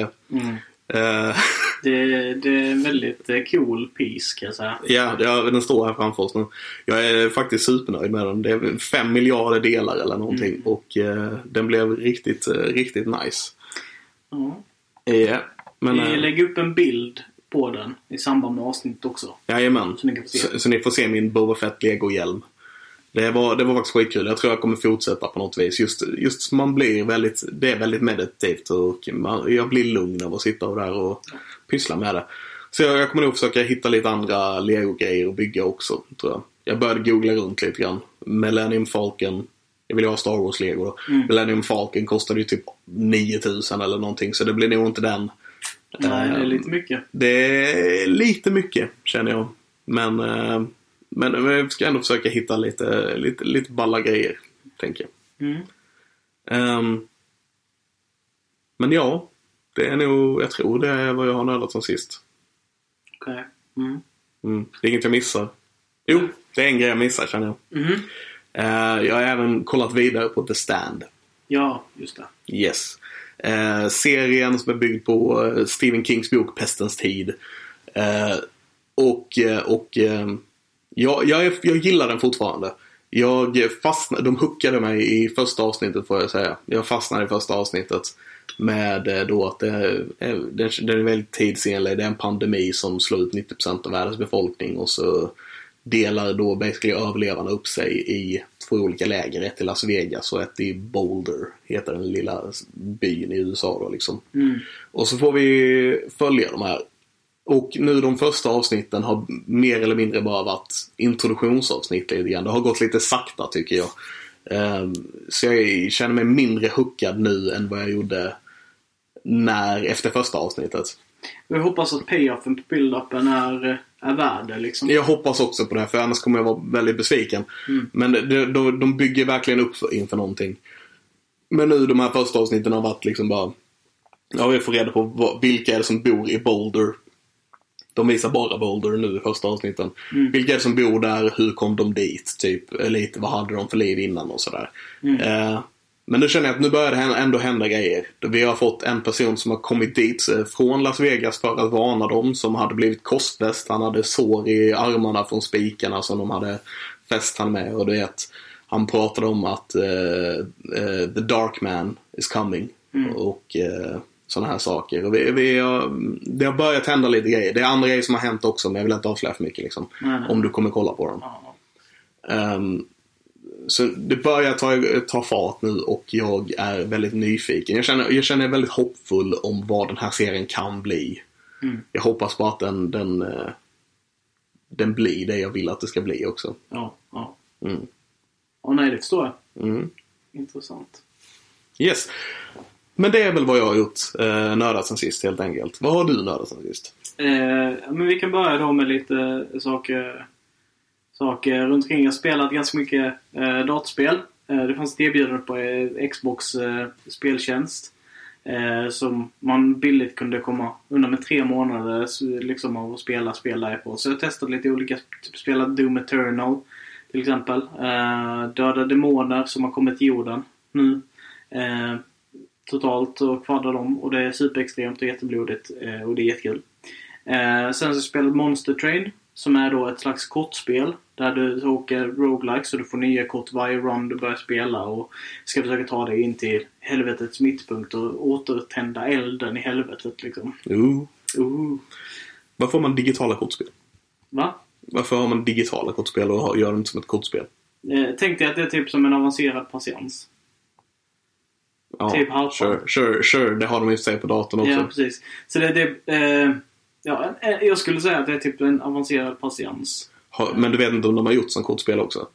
Eh, <laughs> Det, det är en väldigt cool piece kan jag säga. ja, det- den står här framför oss nu. Jag är faktiskt supernöjd med den. Det är 5 miljarder delar eller någonting. Mm. Och eh, den blev riktigt, riktigt nice. Ja. Ja, men... Vi lägger upp en bild på den i samband med avsnittet också. Jajamän. Så ni kan. Så, så ni får se min Boba Fett Lego-hjälm. Det var, det var faktiskt skitkul. Jag tror jag kommer fortsätta på något vis. Just, just man blir väldigt, det är väldigt meditativt och man, jag blir lugn av att sitta och där och pyssla med det. Så jag, jag kommer nog försöka hitta lite andra Lego-grejer att bygga också, tror jag. Jag började googla runt lite grann. Millennium Falcon. Jag vill ha Star Wars-lego då. Mm. Millennium Falcon kostade ju typ 9000 eller någonting, så det blir nog inte den. Nej, det är lite mycket. det är lite mycket känner jag. Men, eh, men jag ska ändå försöka hitta lite, lite, lite balla grejer. tänker jag. Mm. Ehm, men ja, det är nog, jag tror det är vad jag har nördat som sist. Okej. Mm. Mm. Det är inget jag missar. Jo, det är en grej jag missar känner jag. Mhm. Eh, jag har även kollat vidare på The Stand. Ja, just det. Yes. Eh, serien som är byggd på eh, Stephen Kings bok Pestens tid. Eh, och eh, och eh, jag, jag, är- jag gillar den fortfarande. Jag fastnade, de hookade mig i första avsnittet får jag säga. Jag fastnade i första avsnittet med eh, då att det är, eh, den är väldigt tidsenlig. Det är en pandemi som slår ut 90% av världens befolkning och så delar då basically överlevarna upp sig i två olika läger. Ett i Las Vegas och ett i Boulder, heter den lilla byn i USA då liksom. Mm. Och så får vi följa de här. Och nu de första avsnitten har mer eller mindre bara varit introduktionsavsnitt lite grann. Det har gått lite sakta tycker jag. Ehm, Så jag känner mig mindre hookad nu än vad jag gjorde när, efter första avsnittet. Vi hoppas att payoffen på build-upen är, är värd det liksom. Jag hoppas också på det, för annars kommer jag vara väldigt besviken. Mm. Men de, de, de bygger verkligen upp för, inför någonting. Men nu de här första avsnitten har varit liksom bara... Ja, vi får reda på vad, vilka är det som bor i Boulder. De visar bara Boulder nu i första avsnitten. Mm. Vilka är det som bor där? Hur kom de dit? Typ, eh, lite vad hade de för liv innan och sådär. Mm. Eh, men nu känner jag att nu börjar det ändå hända grejer. Vi har fått en person som har kommit dit eh, från Las Vegas för att varna dem. Som hade blivit korsfäst. Han hade sår i armarna från spikarna som de hade fäst han med. Och du vet, han pratade om att eh, eh, the dark man is coming. Mm. Och eh, sådana här saker. Och vi, vi har, det har börjat hända lite grejer. Det är andra grejer som har hänt också men jag vill inte avslöja för mycket. Liksom, nej. Om du kommer kolla på dem. Ehm, så det börjar ta, ta fart nu och jag är väldigt nyfiken. Jag känner, jag känner väldigt hoppfull om vad den här serien kan bli. Mm. Jag hoppas på att den, den, eh, den blir det jag vill att det ska bli också. Ja, ja. Mm. Ja, nej, det förstår jag. Mm. Intressant. Yes. Men det är väl vad jag har gjort. Eh, nördat sen sist helt enkelt. Vad har du nördat sen sist? Eh, men vi kan börja då med lite saker, saker runt omkring. Jag har spelat ganska mycket eh, dataspel. Eh, det fanns ett erbjudande på eh, Xbox eh, speltjänst. Eh, som man billigt kunde komma undan med tre månader liksom, av att spela spel därifrån. Så jag testade lite olika, typ spelat Doom Eternal till exempel. Eh, Döda Demoner som har kommit till jorden nu. Eh, totalt och kvaddar dem och det är superextremt och jätteblodigt eh, och det är jättekul. Eh, sen så spelade Monster Train som är då ett slags kortspel där du åker roguelike så du får nya kort varje run du börjar spela och ska försöka ta dig in till helvetets mittpunkt och återtända elden i helvetet liksom. Jo. Uh. Varför har man digitala kortspel? Va? Varför har man digitala kortspel och gör inte som ett kortspel? Eh, tänk dig att det är typ som en avancerad patiens. Ja, Typ halvpart. sure, sure, sure. Det har de i sig på datorn också. Ja, precis. Så det, det eh, ja, eh, jag skulle säga att det är typ en avancerad patiens. Men du vet inte om de har gjort som kortspel också?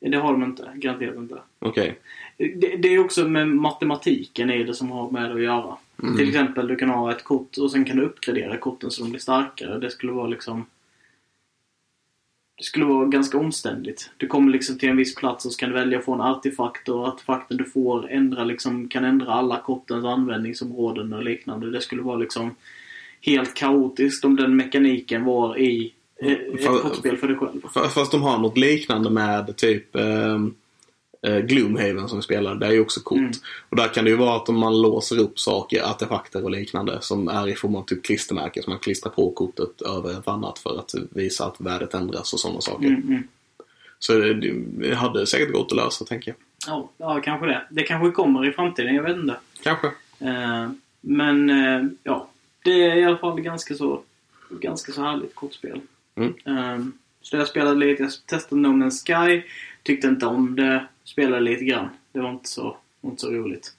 Det har de inte. Garanterat inte. Okej. Det, det är också med matematiken i det som har med det att göra. Mm. Till exempel, du kan ha ett kort och sen kan du uppgradera korten så de blir starkare. Det skulle vara liksom... Det skulle vara ganska omständigt. Du kommer liksom till en viss plats och så kan du välja att få en artefakt och artefakten du får ändra liksom, kan ändra alla kortens användningsområden och liknande. Det skulle vara liksom helt kaotiskt om den mekaniken var i ett kortspel för dig själv. Fa- Fast de har något liknande med typ ehm, eh, Gloomhaven som vi spelar. Det är ju också kort. Mm. Och där kan det ju vara att om man låser upp saker, artefakter och liknande som är i form av typ klistermärken som man klistrar på kortet över ett annat för att visa att värdet ändras och sådana saker. Mm, mm. Så det, det hade säkert gått att lösa tänker jag. Ja, ja, kanske det. Det kanske kommer i framtiden, jag vet inte. Kanske. Eh, men eh, ja, det är i alla fall ganska så, ganska så härligt kortspel. Mm. Eh, så jag spelade lite, jag testade No Man's Sky, tyckte inte om det, spelade lite grann. Det var inte så, inte så roligt.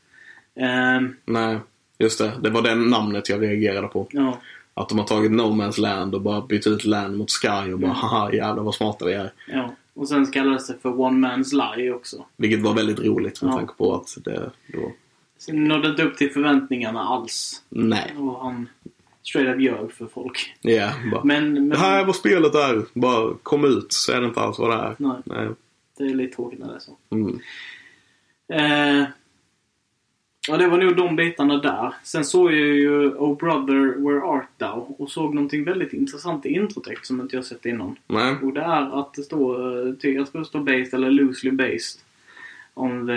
Eh, Nej, just det. Det var det namnet jag reagerade på. ja, Att de har tagit No Man's Land och bara bytt ut Land mot Sky och bara Mm. haha jävlar vad smarta vi är. ja. Och sen kallades det för One Man's Lie också. Vilket var väldigt roligt med Ja. tanke på att det då... Det nådde inte upp till förväntningarna alls. Nej. Och han straight up ljög för folk. Ja, bara. Men, men Det här är vad spelet är. Bara kom ut så är det inte alls vad det är. Nej. Nej. det är lite tråkigt när det är så. Mm. Eh, ja, det var nog de bitarna där. Sen såg jag ju Oh Brother Where Art Thou och såg någonting väldigt intressant i introtext som inte jag sett innan. Nej. Och det är att det står, eh, jag tror det står based eller loosely based on the,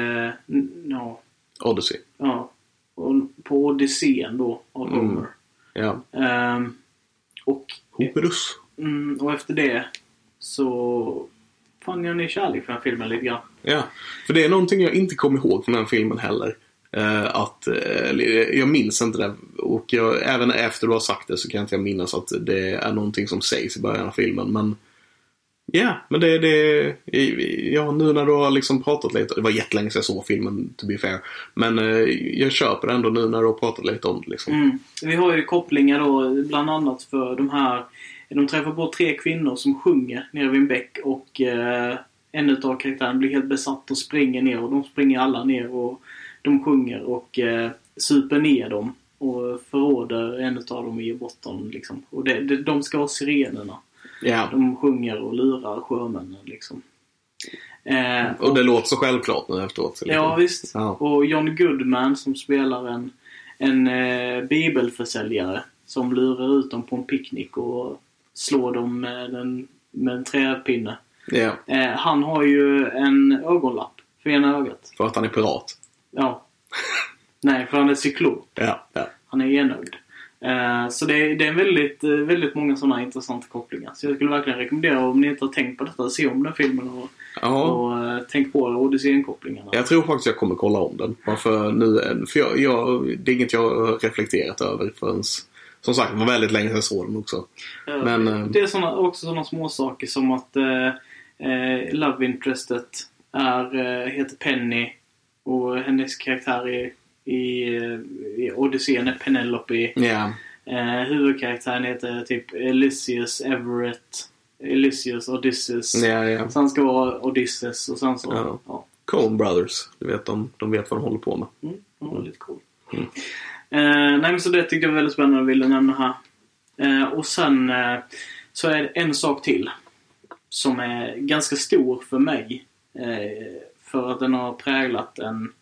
n- ja, Odyssey. ja, och på Odysseen då av Mm. Homer. Ja. Ehm, och, Horus. mm, och efter det så fann jag ny kärlek för den filmen lite grann. Ja. För det är någonting jag inte kommer ihåg från den filmen heller. Eh, att, eh, jag minns inte det. Och jag, även efter du har sagt det så kan jag inte minnas att det är någonting som sägs i början av filmen. Men Ja, men det, det, ja nu när du har liksom pratat lite, det var jättelänge sedan jag såg filmen to be fair. Men eh, jag köper det ändå nu när du har pratat lite om det liksom. Mm. Vi har ju kopplingar då bland annat för de här de träffar på tre kvinnor som sjunger nere vid en bäck och eh, en utav karaktärerna blir helt besatt och springer ner och de springer alla ner och de sjunger och eh, super ner dem och förråder en utav dem i botten liksom. Och det, det, de ska vara sirenerna. Ja, De sjunger och lurar sjömännen liksom. Eh, och det låter så självklart nu efteråt. Ja, liksom. visst. Ja. Och John Goodman som spelar en, en eh, bibelförsäljare som lurar ut dem på en picknick och slår dem med en, med en träpinne. Ja, Eh, han har ju en ögonlapp för ena ögat. för att han är pirat. Ja. <laughs> Nej, för han är cyklop. Ja, ja. Han är enögd. Eh, så det är, det är väldigt, eh, väldigt många sådana intressanta kopplingar. Så jag skulle verkligen rekommendera om ni inte har tänkt på detta, se om den filmen och, ja. och eh, tänk på Odysseen-kopplingarna. Jag tror faktiskt jag kommer kolla om den. Bara för nu, för jag, jag, det är inget jag har reflekterat över förrän som sagt, det var väldigt länge sedan jag såg den också. Men, det är såna, också sådana små saker som att eh, Love Interestet är, heter Penny och hennes karaktär i, i, i Odysseen är Penelope. Ja, Eh, huvudkaraktären heter typ Elysius Everett. Elysius Odysseus. ja, ja. Så han ska vara Odysseus och sen så... Ja. Ja. Coen Brothers. Du vet, de, de vet vad de håller på med. Mm, det var lite cool. Mm. Eh, nej men så det tyckte jag var väldigt spännande och ville nämna här. Eh, och sen eh, så är det en sak till. Som är ganska stor för mig. Eh, för att den har präglat en...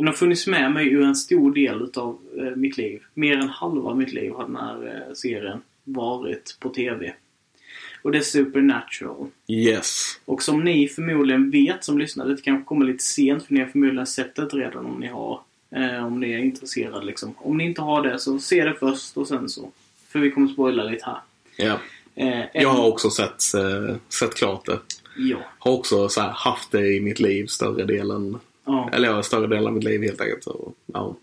Den har funnits med mig ur en stor del utav eh, mitt liv. Mer än halva mitt liv har den här eh, serien varit på TV. Och det är Supernatural. Yes. Och som ni förmodligen vet som lyssnar, det kanske kommer lite sent för ni har förmodligen sett det redan om ni har. Eh, om ni är intresserade liksom. Om ni inte har det så se det först och sen så. För vi kommer spoila lite här. Ja. En- Jag har också sett, eh, sett klart det. Ja. Har också så här, haft det i mitt liv större delen. Ja. Eller större delen av mitt liv helt enkelt. Så, ja.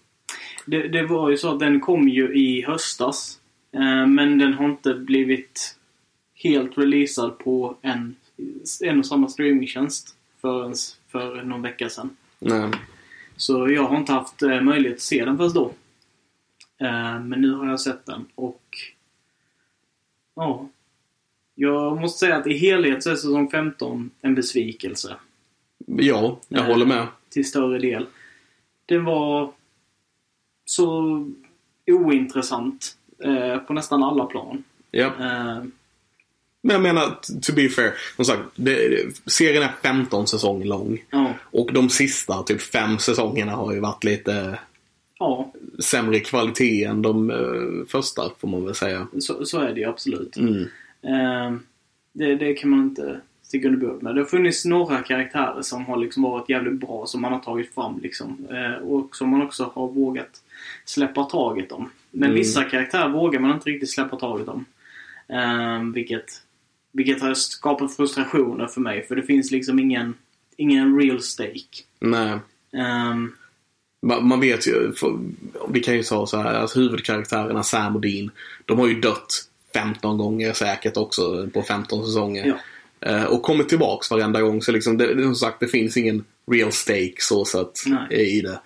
Det, det var ju så att den kom ju i höstas. Eh, men den har inte blivit helt releasad på en, en och samma streamingtjänst förrän för någon vecka sedan. Nej. Så jag har inte haft eh, möjlighet att se den först då. Eh, men nu har jag sett den och... Ja. Jag måste säga att i helhet så är säsong 15 en besvikelse. Ja, jag Nej. håller med. Till större del. Den var så ointressant eh, på nästan alla plan. Ja. Eh, Men jag menar, to be fair. Som sagt, det, serien är 15 säsonger lång. ja. Och de sista typ fem säsongerna har ju varit lite ja, sämre kvalitet än de eh, första, får man väl säga. så, så är det ju absolut. Mm. Eh, det, det kan man inte under bordet med. Det har funnits några karaktärer som har liksom varit jävligt bra som man har tagit fram liksom. Eh, och som man också har vågat släppa taget om. Men Mm. vissa karaktärer vågar man inte riktigt släppa taget om. Eh, vilket, vilket har skapat frustrationer för mig. För det finns liksom ingen, ingen real stake. Nej. Ehm, Man, vet ju, vi kan ju säga så här, alltså huvudkaraktärerna Sam och Dean, de har ju dött 15 gånger säkert också på 15 säsonger. ja. Eh, och kommer tillbaks varenda gång. Så liksom, det, som sagt, det finns ingen real stake så sett i det.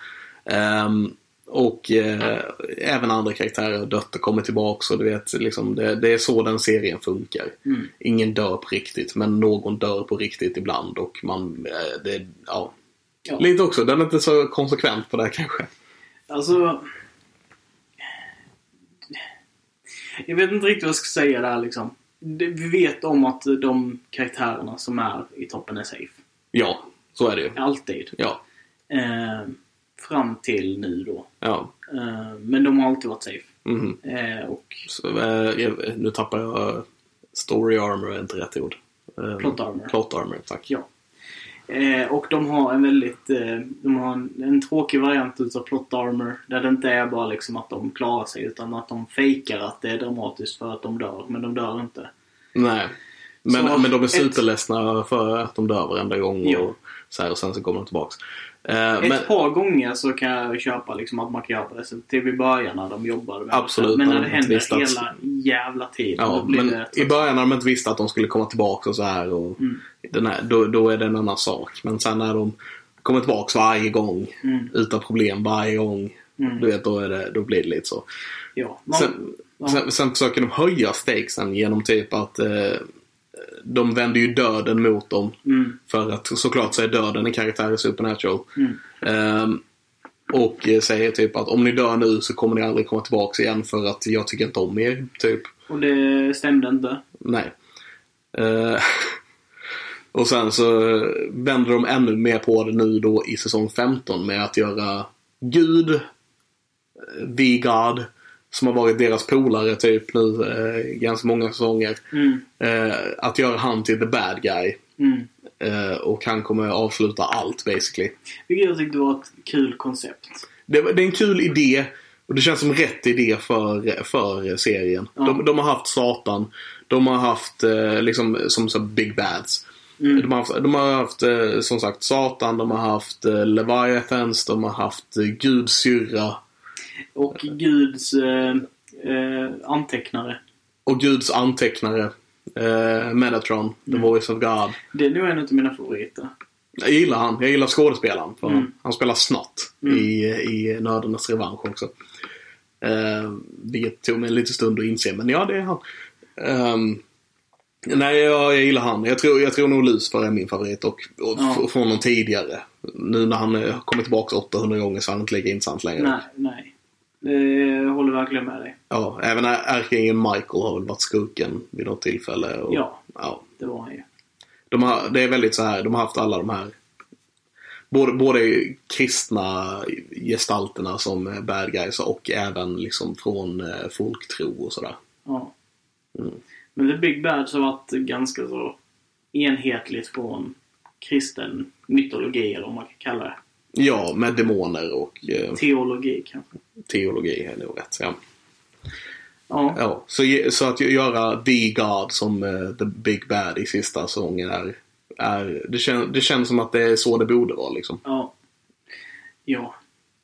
Ehm, och eh, även andra karaktärer har dött och kommer tillbaks. Och du vet, liksom, det, det är så den serien funkar. Mm. Ingen dör på riktigt, men någon dör på riktigt ibland. Och man, eh, det, ja. Ja. Lite också, den är inte så konsekvent på det här kanske. Alltså... Jag vet inte riktigt vad jag ska säga där liksom. Vi vet om att de karaktärerna som är i toppen är safe. Ja, så är det ju. Alltid. Ja. Eh, fram till nu då. Ja. Eh, men de har alltid varit safe. Mhm. Eh, och Så, eh, nu tappar jag story armor, är inte rätt ord. Eh, Plot armor. Plot armor, tack. Ja. Eh, och de har en väldigt, eh, de har en, en tråkig variant utav plot armor. Där det inte är bara liksom att de klarar sig utan att de fejkar att det är dramatiskt för att de dör. Men de dör inte. Nej. Men, Så, men de är ett- superledsna för att de dör varenda gång och, så här, och sen så kommer de tillbaks. Eh, Ett men, par gånger så kan jag köpa liksom att man kan göra på det sättet. Till i början när de jobbade med Absolut, det. Men när det händer visste att- hela jävla tiden. ja, men det i början när de inte visste att de skulle komma tillbaks och så här. Och Mm. den här då, då är det en annan sak. Men sen när de kommer tillbaks varje gång Mm. utan problem varje gång. Mm. Du vet, då, är det, då blir det lite så. Ja, man, Sen, ja. sen, sen försöker de höja stakesen genom typ att eh, de vänder ju döden mot dem. Mm. För att såklart så är döden en karaktär i Supernatural. Mm. Ehm, och eh, säger typ att om ni dör nu så kommer ni aldrig komma tillbaks igen för att jag tycker inte om er. Typ. Och det stämde inte. Nej. Eh, <laughs> och sen så eh, vänder de ännu mer på det nu då i säsong 15 med att göra Gud, eh, The God, som har varit deras polare typ nu eh, ganska många säsonger. Mm. Eh, att göra han till the bad guy. Mm. Eh, och han kommer avsluta allt basically. Vilket jag tyckte var ett kul koncept. Det, det är en kul idé. Och det känns som rätt idé för, för serien. Ja. De, de har haft Satan. De har haft eh, liksom som så Big Bads. Mm. De har haft, de har haft eh, som sagt Satan, de har haft eh, Leviathans, de har haft Guds syrra. Och Guds eh, eh, antecknare. Och Guds antecknare. Eh, Metatron, The Voice of God. Det är nog en av mina favoriter. Jag gillar han. Jag gillar skådespelaren. För Mm. Han spelar snott Mm. i, i Nördarnas revansch också. Eh, vilket tog mig en liten stund att inse, men ja, det är han. Ehm, nej, jag, jag gillar han. Jag tror, jag tror nog Lucifer är min favorit och, och Ja. från någon tidigare. Nu när han har kommit tillbaka 800 gånger så är han inte lika intressant längre. Nej, nej. Eh, Jag håller verkligen med dig. Ja, även ärkeängeln Michael har väl varit skurken vid något tillfälle. Och, Ja. ja. Det var han ju. De har, det är väldigt så här, de har haft alla de här Både, både kristna gestalterna som bad guys och även liksom från eh, folktro och sådär. Ja. Mm. Men The Big Bads har varit ganska så enhetligt från kristen mytologi eller vad man kan kalla det. Ja, med demoner och eh, Teologi kanske. Teologi är nog rätt. Ja. Ja. Ja, så, så att göra The God som eh, The Big Bad i sista säsongen är, är det, kän, det känns som att det är så det borde vara liksom. Ja. Ja.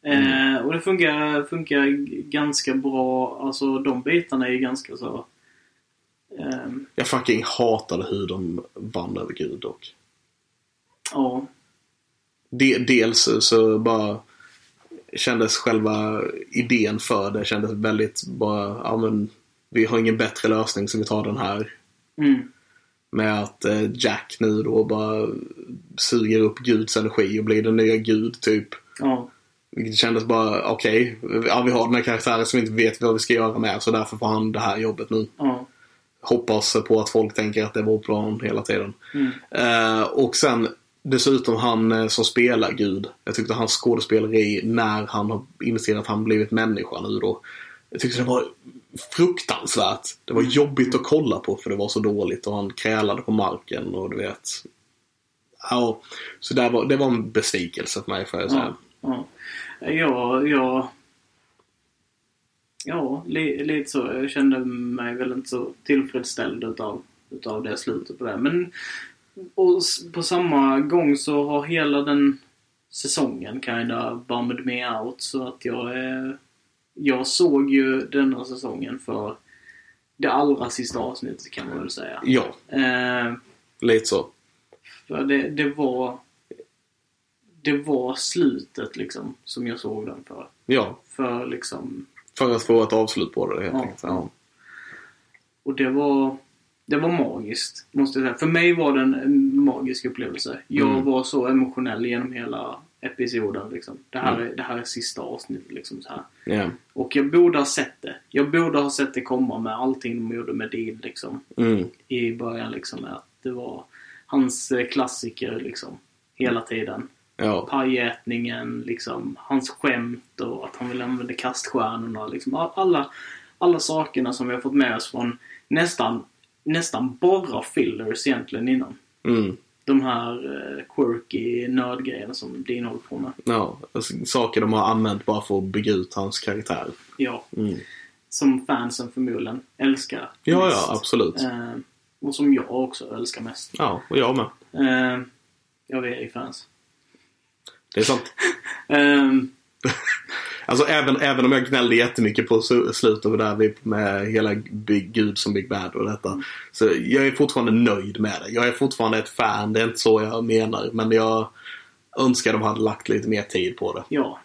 Mm. Eh, och det funkar, funkar ganska bra. Alltså de bitarna är ju ganska så... ehm, Jag fucking hatade hur de vann över Gud dock. ja. De, dels så bara kändes själva idén för det kändes väldigt bara, ja men vi har ingen bättre lösning så vi tar den här. Mm. Med att eh, Jack nu då bara suger upp Guds energi och blir den nya Gud typ. Ja. Vilket kändes bara, okej, ja, vi har den här karaktären som vi inte vet vad vi ska göra med så därför får han det här jobbet nu. Ja. Hoppas på att folk tänker att det är vår plan hela tiden. Mm. Eh, och sen dessutom han eh, som spelar Gud. Jag tyckte hans skådespeleri när han har insett att han blivit människa nu då. Jag tyckte det var fruktansvärt. Det var jobbigt att kolla på för det var så dåligt och han krälade på marken och du vet. Ja, så det var, det var en besvikelse för mig får jag säga. Ja. Ja. Ja, ja. Ja, li, lite så. Jag kände mig väl inte så tillfredsställd utav, utav det slutet på det. Men och på samma gång så har hela den säsongen kinda bummed me out. Så att jag. Jag såg ju denna säsongen för det allra sista avsnittet kan man väl säga. Ja, Eh, lite så. för det, det var... Det var slutet liksom som jag såg den för. Ja, För liksom... för att få ett avslut på det helt Ja. enkelt. Ja. Och det var... Det var magiskt, måste jag säga. För mig var det en- magisk upplevelse. Jag Mm. var så emotionell genom hela episoden. Liksom. Det, här är, det här är sista avsnittet. Liksom, så här. Ja. Och jag borde ha sett det. Jag borde ha sett det komma med allting de gjorde med Dean. Liksom, Mm. I början. Liksom, att det var hans eh, klassiker liksom, hela tiden. Ja. pajätningen, liksom, hans skämt och att han vill använda kaststjärnorna. Liksom, all- alla, alla sakerna som vi har fått med oss från nästan, nästan bara fillers egentligen innan. Mm. De här eh, quirky nördgrejerna som Dean håller på med. Ja, alltså, saker de har använt bara för att bygga ut hans karaktär. Ja, Mm. som fansen förmodligen älskar Ja, mest. ja, absolut. Eh, och som jag också älskar mest. Ja, och jag med. Eh, ja, vi är ju fans. Det är sant. <laughs> Ehm, <laughs> Alltså även, även om jag gnällde jättemycket på slutet där med hela Big Gud som Big Bad och detta. Så jag är fortfarande nöjd med det. Jag är fortfarande ett fan, det är inte så jag menar. Men jag önskar de hade lagt lite mer tid på det. Ja.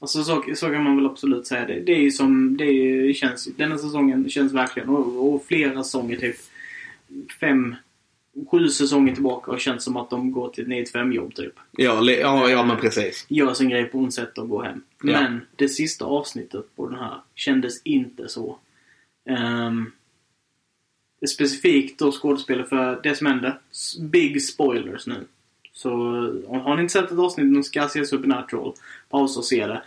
Alltså så, så kan man väl absolut säga. Det, det är ju som, det är, känns, denna säsongen känns verkligen, och, och flera säsonger typ fem, sju säsonger tillbaka och känns som att de går till ett 9 5 jobb typ. Ja, ja, ja men precis. Gör sin grej på sätt och går hem. Ja. Men det sista avsnittet på den här kändes inte så. Um, specifikt då skådespelare för det som hände. Big spoilers nu. Så om- har ni inte sett ett avsnitt och ska se Supernatural, pausa och se det.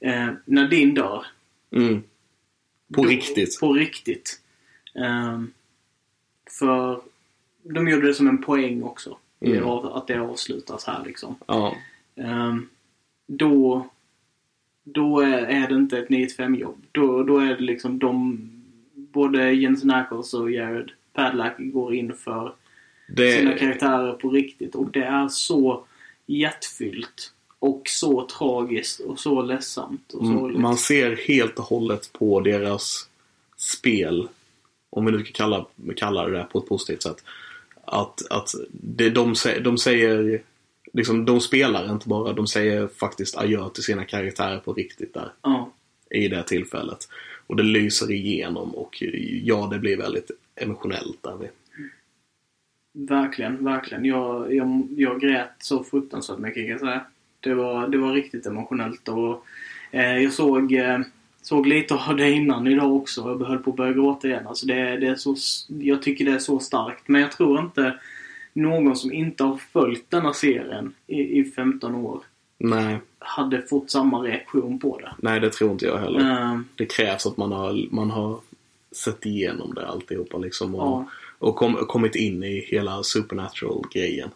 Eh, när din dör. Mm. På då- riktigt. På riktigt. Ehm, för de gjorde det som en poäng också. Mm. Att det avslutas här liksom. Ja. Ehm, då, då är, är det inte ett 9-5 jobb. Då, då är det liksom de, både Jensen Ackles och Jared Padlack går in för sina Det, karaktärer på riktigt. Och det är så hjärtfyllt. Och så tragiskt och så ledsamt och sorgligt. man ser helt och hållet på deras spel, om vi nu ska kalla, kalla det på ett positivt sätt. Att, att det, de, de säger, liksom, de spelar inte bara, de säger faktiskt adjö till sina karaktärer på riktigt där. Ja. i det tillfället. Och det lyser igenom och ja, det blir väldigt emotionellt där. vi. Verkligen, verkligen. Jag, jag, jag grät så fruktansvärt mycket kan jag säga. Det var, det var riktigt emotionellt och eh, jag såg, eh, såg lite av det innan idag också. Jag höll på att börja gråta igen. Alltså det, det är så, jag tycker det är så starkt. Men jag tror inte någon som inte har följt denna serien i, i 15 år Nej, hade fått samma reaktion på det. nej, det tror inte jag heller. Eh, Det krävs att man har, man har sett igenom det alltihopa liksom. Och, Ja. och kom, kommit in i hela supernatural-grejen.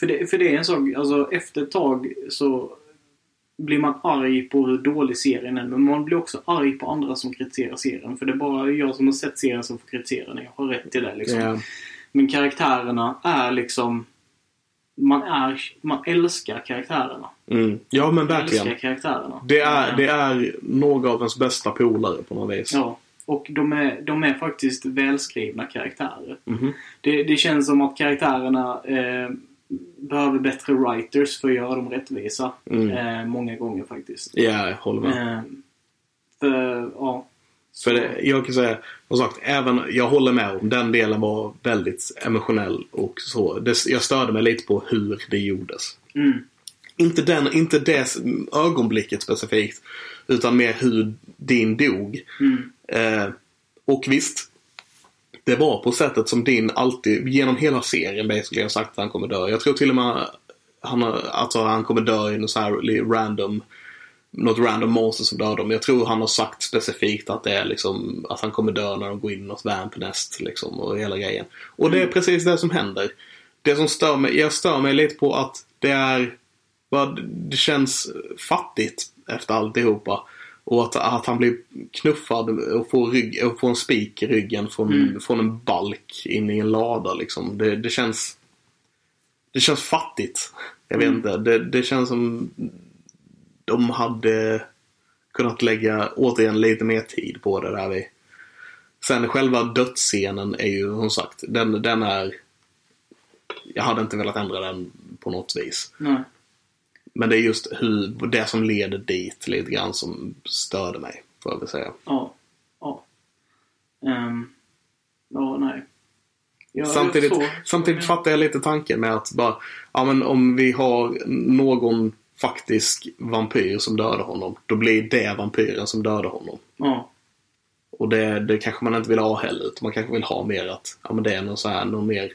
För det, för det är en sak, alltså efter ett tag så blir man arg på hur dålig serien är. Men man blir också arg på andra som kritiserar serien. För det är bara jag som har sett serien som får kritisera den. Jag har rätt till det liksom. Ja. Men karaktärerna är liksom... Man, är, man älskar karaktärerna. Mm. ja, men Man verkligen. älskar karaktärerna. Det är, det är några av ens bästa polare på något vis. Ja. Och de är, de är faktiskt välskrivna karaktärer. Mhm. Det, det känns som att karaktärerna eh, behöver bättre writers för att göra dem rättvisa. Mm. Eh, många gånger faktiskt. Ja, jag håller med. Eh, för, ja. För det, jag kan säga, som sagt, även, jag håller med om den delen var väldigt emotionell och så. Det, jag störde mig lite på hur det gjordes. Mm, Inte, den, inte det ögonblicket specifikt, utan mer hur din dog. mm, Eh, och visst, det var på sättet som din alltid, genom hela serien basically, har sagt att han kommer dö. Jag tror till och med han, alltså, han kommer dö i något så här random något random monster som dör dem. Jag tror han har sagt specifikt att det är liksom att han kommer dö när de går in i något vamp nest liksom och hela grejen. Och det är precis det som händer. Det som stör mig, jag stör mig lite på att det är, vad, det känns fattigt efter alltihopa. Och att, att han blir knuffad och får, rygg, och får en spik i ryggen från, Mm. från en balk in i en lada liksom. Det, det känns det känns fattigt. Jag vet Mm. inte. Det, det känns som de hade kunnat lägga återigen lite mer tid på det där. Vi. Sen själva dödsscenen är ju som sagt, den, den är... Jag hade inte velat ändra den på något vis. nej. Men det är just hur, det som leder dit lite grann som störde mig. Får jag väl säga. Ja. Ja. Ehm, ja, nej. Ja, samtidigt samtidigt fattar jag lite tanken med att bara, ja men om vi har någon faktisk vampyr som dödar honom, då blir det vampyren som dödar honom. Ja. Och det, det kanske man inte vill ha heller, utan man kanske vill ha mer att, ja men det är någon så här, någon mer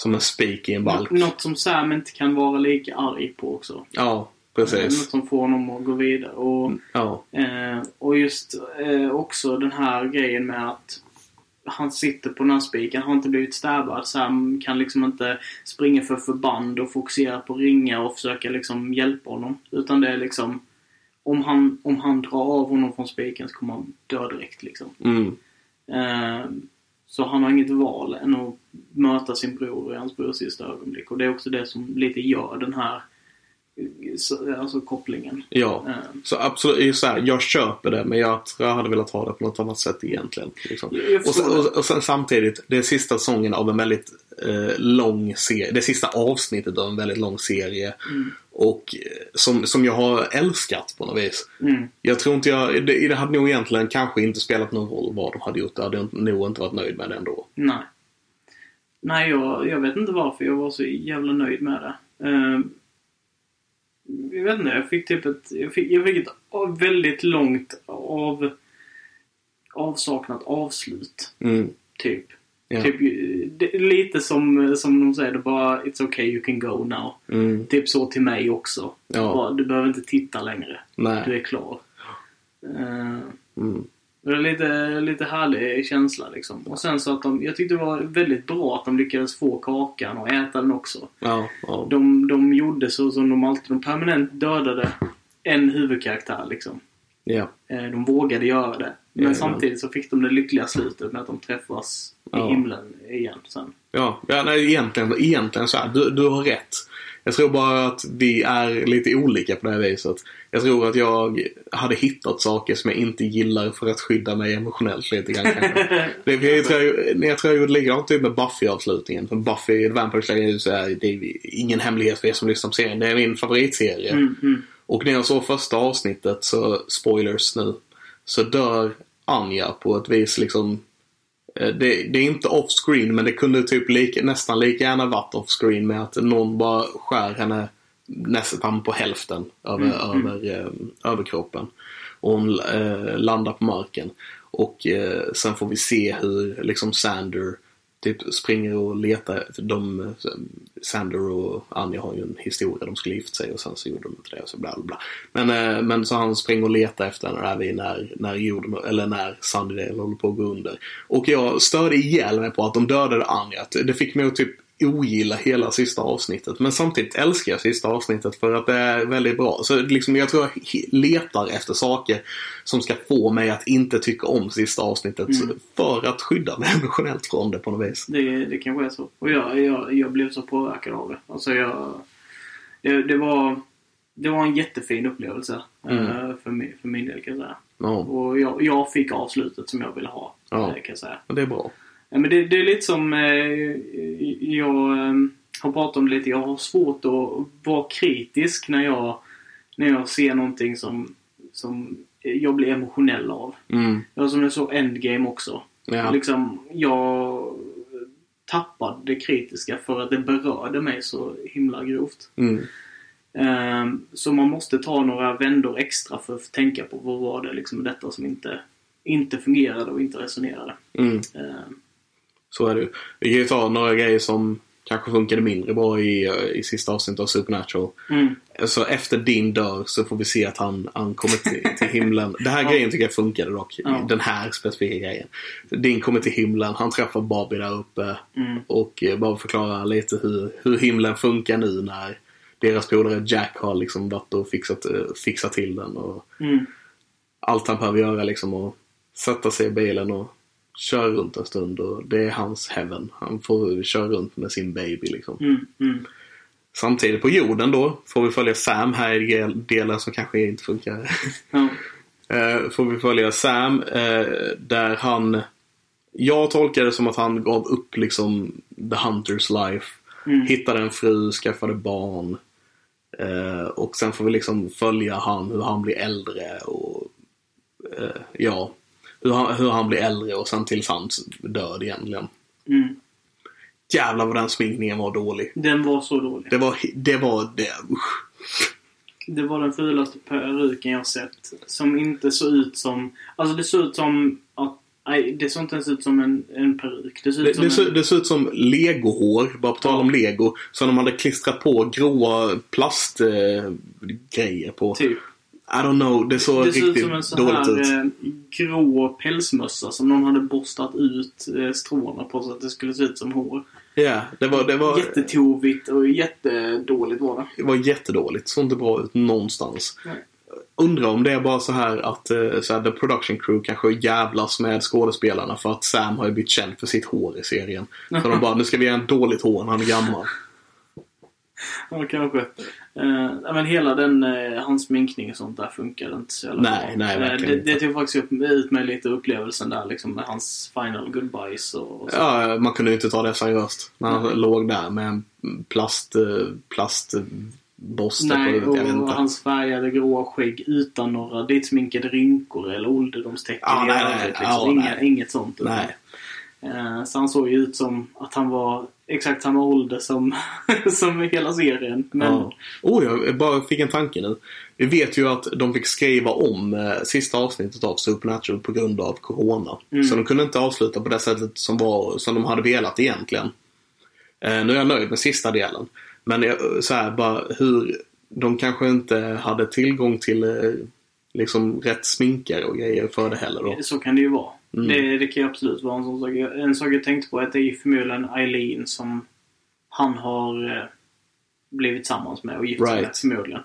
som en spik i en balk. Något som Sam inte kan vara lika arg på också. Ja, precis. Något som får honom att gå vidare. Och, Ja, eh, och just eh, också den här grejen med att han sitter på den här spiken, har inte blivit stabbad. Sam kan liksom inte springa för förband och fokusera på ringa och försöka liksom hjälpa honom. Utan det är liksom om han, om han drar av honom från spiken så kommer han dö direkt liksom. mm, Eh, så han har inget val än att möta sin bror i hans brors sista ögonblick. Och det är också det som lite gör den här så- alltså kopplingen. ja. Eh, Så absolut, så här, jag köper det men jag tror jag hade velat ha det på något annat sätt egentligen. Liksom. Och, sen, och, och sen samtidigt, det är sista säsongen av en väldigt eh, lång serie. Det sista avsnittet av en väldigt lång serie. Mm. Och eh, som, som jag har älskat på något vis. Mm. Jag tror inte jag, det, det hade nog egentligen kanske inte spelat någon roll vad de hade gjort. Jag hade nog inte varit nöjd med det ändå. Nej. Nej, jag, jag vet inte varför jag var så jävla nöjd med det. Eh, jag vet inte, jag fick typ ett... Jag fick, jag fick ett väldigt långt av avsaknat avslut. Mm. Typ. Ja. typ det, lite som, som de säger, det bara It's okay you can go now. Mm. Typ så till mig också. Ja. Bara, du behöver inte titta längre. Du Nej. är klar. Eh, Mm. det är lite, lite härlig känsla liksom. Och sen så att de, jag tyckte det var väldigt bra att de lyckades få kakan och äta den också. Ja, ja. De, de gjorde så som de alltid, de permanent dödade en huvudkaraktär liksom. ja. Eh, De vågade göra det. Men samtidigt så fick de det lyckliga slutet med att de träffas i Ja. himlen igen sen. Ja, ja nej, egentligen, egentligen så här. Du, du har rätt. Jag tror bara att vi är lite olika på det här viset. Jag tror att jag hade hittat saker som jag inte gillar för att skydda mig emotionellt lite grann kanske. <laughs> det, jag, tror, jag, jag tror jag gjorde likadant typ med Buffy-avslutningen. För Buffy The Vampire Slayer så är det är ingen hemlighet för er som lyssnar på serien. Det är min favoritserie. Mm, mm. Och när jag såg första avsnittet, så spoilers nu, så dör Anja på ett vis liksom det, det är inte off-screen men det kunde typ lika, nästan lika gärna varit off-screen med att någon bara skär henne nästan på hälften över, över eh, överkroppen. Och hon eh, landar på marken. Och eh, sen får vi se hur liksom Sander typ springer och letar. efter de, Sander och Anja har ju en historia. De skulle gifta sig och sen så gjorde de inte det. Och så bla bla bla. Men, eh, men så han springer och letar efter henne där vid när, när jorden, eller när Sunnydale håller på att gå under. Och jag störde ihjäl mig på att de dödade Anja. Det fick mig att typ ogilla hela sista avsnittet. Men samtidigt älskar jag sista avsnittet för att det är väldigt bra. Så liksom jag tror jag letar efter saker som ska få mig att inte tycka om sista avsnittet. För att skydda mig <laughs> emotionellt från det på något vis. Det, det kanske är så. Och jag, jag, jag blev så påverkad av det. Alltså jag... Det, det var... Det var en jättefin upplevelse. Mm. eh, för, min, för min del kan jag säga. Ja, Och jag, jag fick avslutet som jag ville ha. Ja. Kan jag säga. och det är bra. Ja, men det, det är lite som eh, jag eh, har pratat om det lite. Jag har svårt att vara kritisk när jag, när jag ser någonting som, som jag blir emotionell av. Mm. Jag som jag såg Endgame också. Ja. Liksom, jag tappade det kritiska för att det berörde mig så himla grovt. Mm. Ehm, så man måste ta några vändor extra för att tänka på vad var det liksom detta som inte, inte fungerade och inte resonerade. Mm. Ehm, Så är det ju. Vi kan ju ta några grejer som kanske funkade mindre bra i, i sista avsnittet av Supernatural. mm, Så efter din dör så får vi se att han, han kommer till, till himlen. Den här Ja. grejen tycker jag funkade dock. Ja. Den här specifika grejen. Din kommer till himlen, han träffar Bobby där uppe. mm, Och eh, bara förklara lite hur, hur himlen funkar nu när deras polare Jack har liksom varit och fixat, eh, fixat till den. Och mm, allt han behöver göra liksom att sätta sig i bilen och köra runt en stund. Och det är hans heaven. Han får köra runt med sin baby liksom. mm, mm. Samtidigt på jorden då får vi följa Sam här i del- delen som kanske inte funkar. <laughs> Eh, får vi följa Sam eh, där han... Jag tolkar det som att han gav upp liksom the hunter's life. Mm. Hittade en fru, skaffade barn. Eh, och sen får vi liksom följa han, hur han blir äldre och ja, hur han, hur han blir äldre och sen tills hans död egentligen. Mm. Jävlar vad den sminkningen var dålig. Den var så dålig. Det var, det var, det, usch. Det var den fulaste peruken jag sett. Som inte såg ut som... Alltså det såg ut som att Nej, det såg inte ens ut som en, en peruk. Det ser Det, ut som det, ser, en... det ser ut som legohår, bara på tal om lego. Som de hade klistrat på gråa plastgrejer eh, på. Typ. I don't know, det såg Det ser ut riktigt som en sån dåligt ut. här eh, grå pälsmössa som någon hade borstat ut eh, stråna på så att det skulle se ut som hår. Ja, det var, det var, Jättetovigt och jättedåligt var det. det var jättedåligt. Såg inte bra ut någonstans. Nej. Undrar om det är bara så här att eh, så här, the production crew kanske jävlas med skådespelarna för att Sam har ju blivit känd för sitt hår i serien. Så de bara, nu ska vi göra en dåligt hår när han är gammal. Ja, kanske. Nej, men hela den, eh, hans sminkning och sånt där funkar inte så jävla Nej, bra. nej, Eh, verkligen det, inte. det tog faktiskt upp, ut med lite upplevelsen där liksom med hans final goodbyes och, och så. Ja, man kunde ju inte ta det seriöst. När han låg där med en plast, eh, plastborste Nej, på, vet och hans färgade gråa skägg utan några ditsminkade rynkor eller ålderdomstecken Ja, i nej, övrigt. nej, Liksom. Inga, nej. Inget sånt. Nej. Eh, Så han såg ju ut som att han var exakt samma ålder som, <laughs> som hela serien. Men Ja. Oh, jag bara fick en tanke nu. Vi vet ju att de fick skriva om eh, sista avsnittet av Supernatural på grund av Corona. Mm. Så de kunde inte avsluta på det sättet som, var, som de hade velat egentligen. Eh, nu är jag nöjd med sista delen. Men jag, så här, bara hur de kanske inte hade tillgång till eh, liksom rätt sminkare och grejer för det heller då. så kan det ju vara. Mm. Det, det kan ju absolut vara en sån sak. En sak jag tänkte på är att det är förmodligen Eileen som han har eh, blivit tillsammans med och gift sig med förmodligen.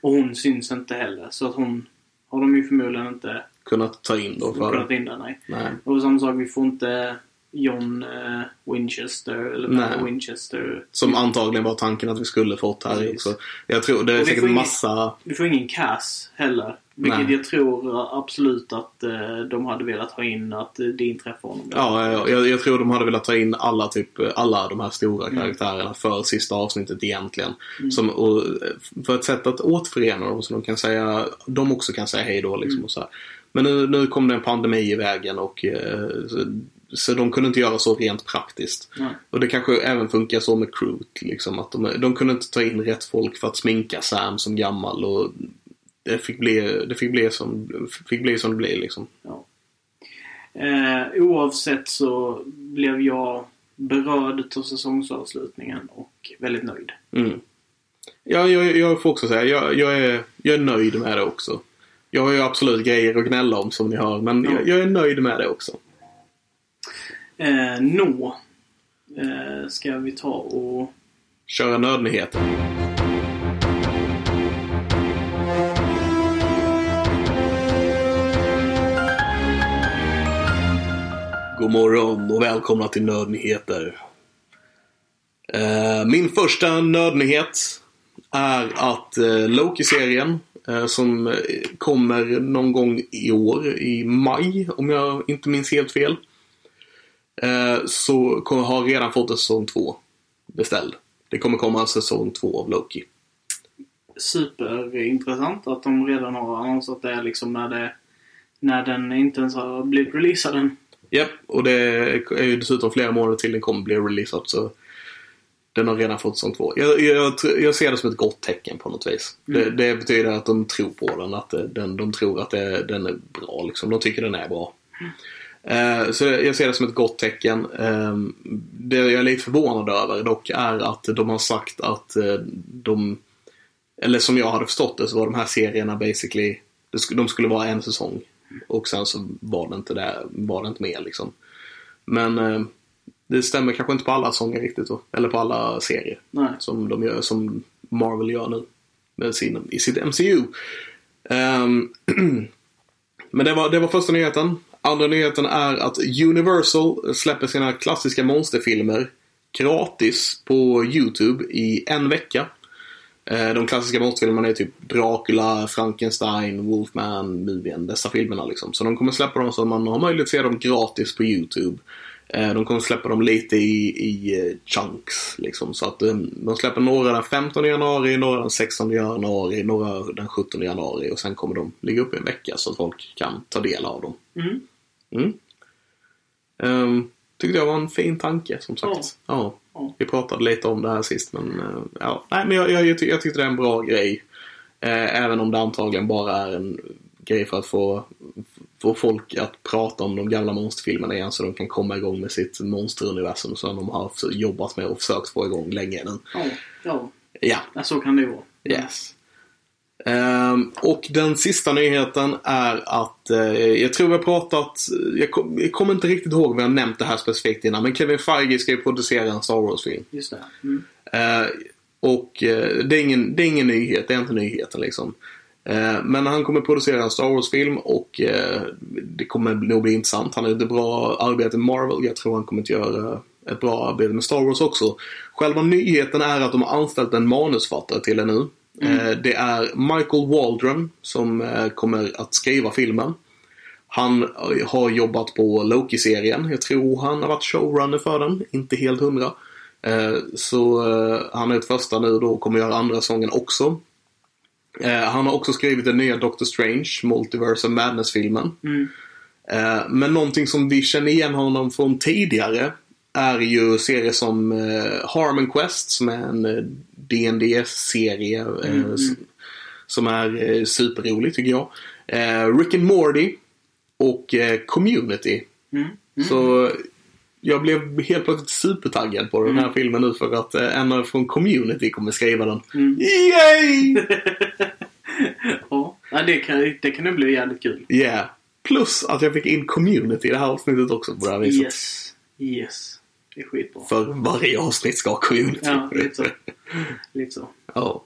Och hon syns inte heller. Så att hon har de ju förmodligen inte Kunnat ta in då för kunnat in där, nej. Nej. Och samma sak, vi får inte John eh, Winchester eller Nej. Winchester. Som antagligen var tanken att vi skulle fått här Precis. också. Jag tror det är vi säkert ingen- massa... Du får ingen Cass heller. Vilket Nej. jag tror absolut att eh, de hade velat ha in att eh, det inträffar honom. Ja, jag, jag, tror de hade velat ta in alla, typ, alla de här stora Mm. karaktärerna för sista avsnittet egentligen. Som, och, för ett sätt att återförena dem så de kan säga, de också kan säga hej då Mm. liksom och så här. Men nu, nu kom det en pandemi i vägen och eh, så, så de kunde inte göra så rent praktiskt. Nej. Och det kanske även funkar så med Crute. Liksom, att de, de kunde inte ta in rätt folk för att sminka Sam som gammal. Och det fick bli, det fick bli, som, fick bli som det blev. Liksom. Ja. Eh, oavsett så blev jag berörd av säsongsavslutningen och väldigt nöjd. Mm. Ja, jag, jag får också säga, jag, jag, är, jag är nöjd med det också. Jag har ju absolut grejer att gnälla om som ni hör, men Ja. jag, jag är nöjd med det också. Eh, nå eh, ska vi ta och... Köra nödnyheter. God morgon och välkomna till Nödnyheter. Eh, Min första nödnyhet är att eh, Loki-serien eh, som kommer någon gång i år, i maj om jag inte minns helt fel. eh, Så har redan fått en säsong två beställd. Det kommer komma en säsong två av Loki. Superintressant att de redan har annonsat det liksom när det... När den inte ens har blivit releasad än. Japp, och det är ju dessutom flera månader till den kommer bli releasad så den har redan fått säsong två. Jag, jag, jag ser det som ett gott tecken på något vis. Det, det betyder att de tror på den, att den, de tror att det, den är bra liksom. De tycker den är bra. Eh, så jag ser det som ett gott tecken. Eh, det jag är lite förvånad över dock är att de har sagt att eh, de eller som jag hade förstått det så var de här serierna basically de skulle vara en säsong. Och sen så var det inte, det, var det inte mer liksom. Men eh, det stämmer kanske inte på alla säsonger riktigt då. Eller på alla serier. Nej. Som, de gör, som Marvel gör nu. Med sin, I sitt MCU. Ehm, <clears throat> men det var, det var första nyheten. Andra nyheten är att Universal släpper sina klassiska monsterfilmer gratis på YouTube i en vecka. Eh, De klassiska monsterfilmerna är typ Dracula, Frankenstein, Wolfman, Mumien. Dessa filmerna liksom. Så de kommer släppa dem så man har möjlighet att se dem gratis på YouTube. Eh, De kommer släppa dem lite i, i eh, chunks liksom. Så att de släpper några den 15 januari, några den 16 januari, några den 17 januari. Och sen kommer de ligga upp i en vecka så att folk kan ta del av dem. Mm. Mm. Um, tyckte jag var en fin tanke som sagt. Ja. Ja. Vi pratade lite om det här sist men eh, ja. Nej men jag, jag, jag, ty- jag tyckte det är en bra grej. Eh, även om det antagligen bara är en grej för att få få folk att prata om de gamla monsterfilmerna igen så de kan komma igång med sitt monsteruniversum som de har jobbat med och försökt få igång länge nu. Ja, ja. Ja, ja så kan det ju vara. yes. Ehm, och den sista nyheten är att, eh, jag tror vi har pratat, jag, kom, jag kommer inte riktigt ihåg om har nämnt det här specifikt innan, men Kevin Feige ska ju producera en Star Wars-film. Just det. Mm. Eh, och eh, det, är ingen, det är ingen nyhet, det är inte nyheten liksom. Men han kommer producera en Star Wars-film och det kommer nog bli intressant. Han har gjort ett bra arbete med Marvel. Jag tror han kommer att göra ett bra arbete med Star Wars också. Själva nyheten är att de har anställt en manusfattare till det nu. Eh, det är Michael Waldron som eh, kommer att skriva filmen. Han eh, har jobbat på Loki-serien. Jag tror han har varit showrunner för den. Inte helt hundra. Så han är ett första nu då och kommer göra andra säsongen också. Han har också skrivit den nya Doctor Strange, Multiverse of Madness-filmen. Mm. Men någonting som vi känner igen honom från tidigare är ju serier som eh, Harmon Quest som är en eh, dd serie eh, Mm, som är eh, superrolig tycker jag. Eh, Rick and Morty och eh, Community. Mm. Så jag blev helt plötsligt supertaggad på den här filmen nu för att eh, en från Community kommer skriva den. Mm. Yay! <laughs> ja, Ja, det kan, det kan nog bli jävligt kul. Yeah. Plus att jag fick in Community i det här avsnittet också på det här viset. Yes. Yes. Det är skitbra. För varje avsnitt ska ha Community. Ja, lite så. Lite så. Ja.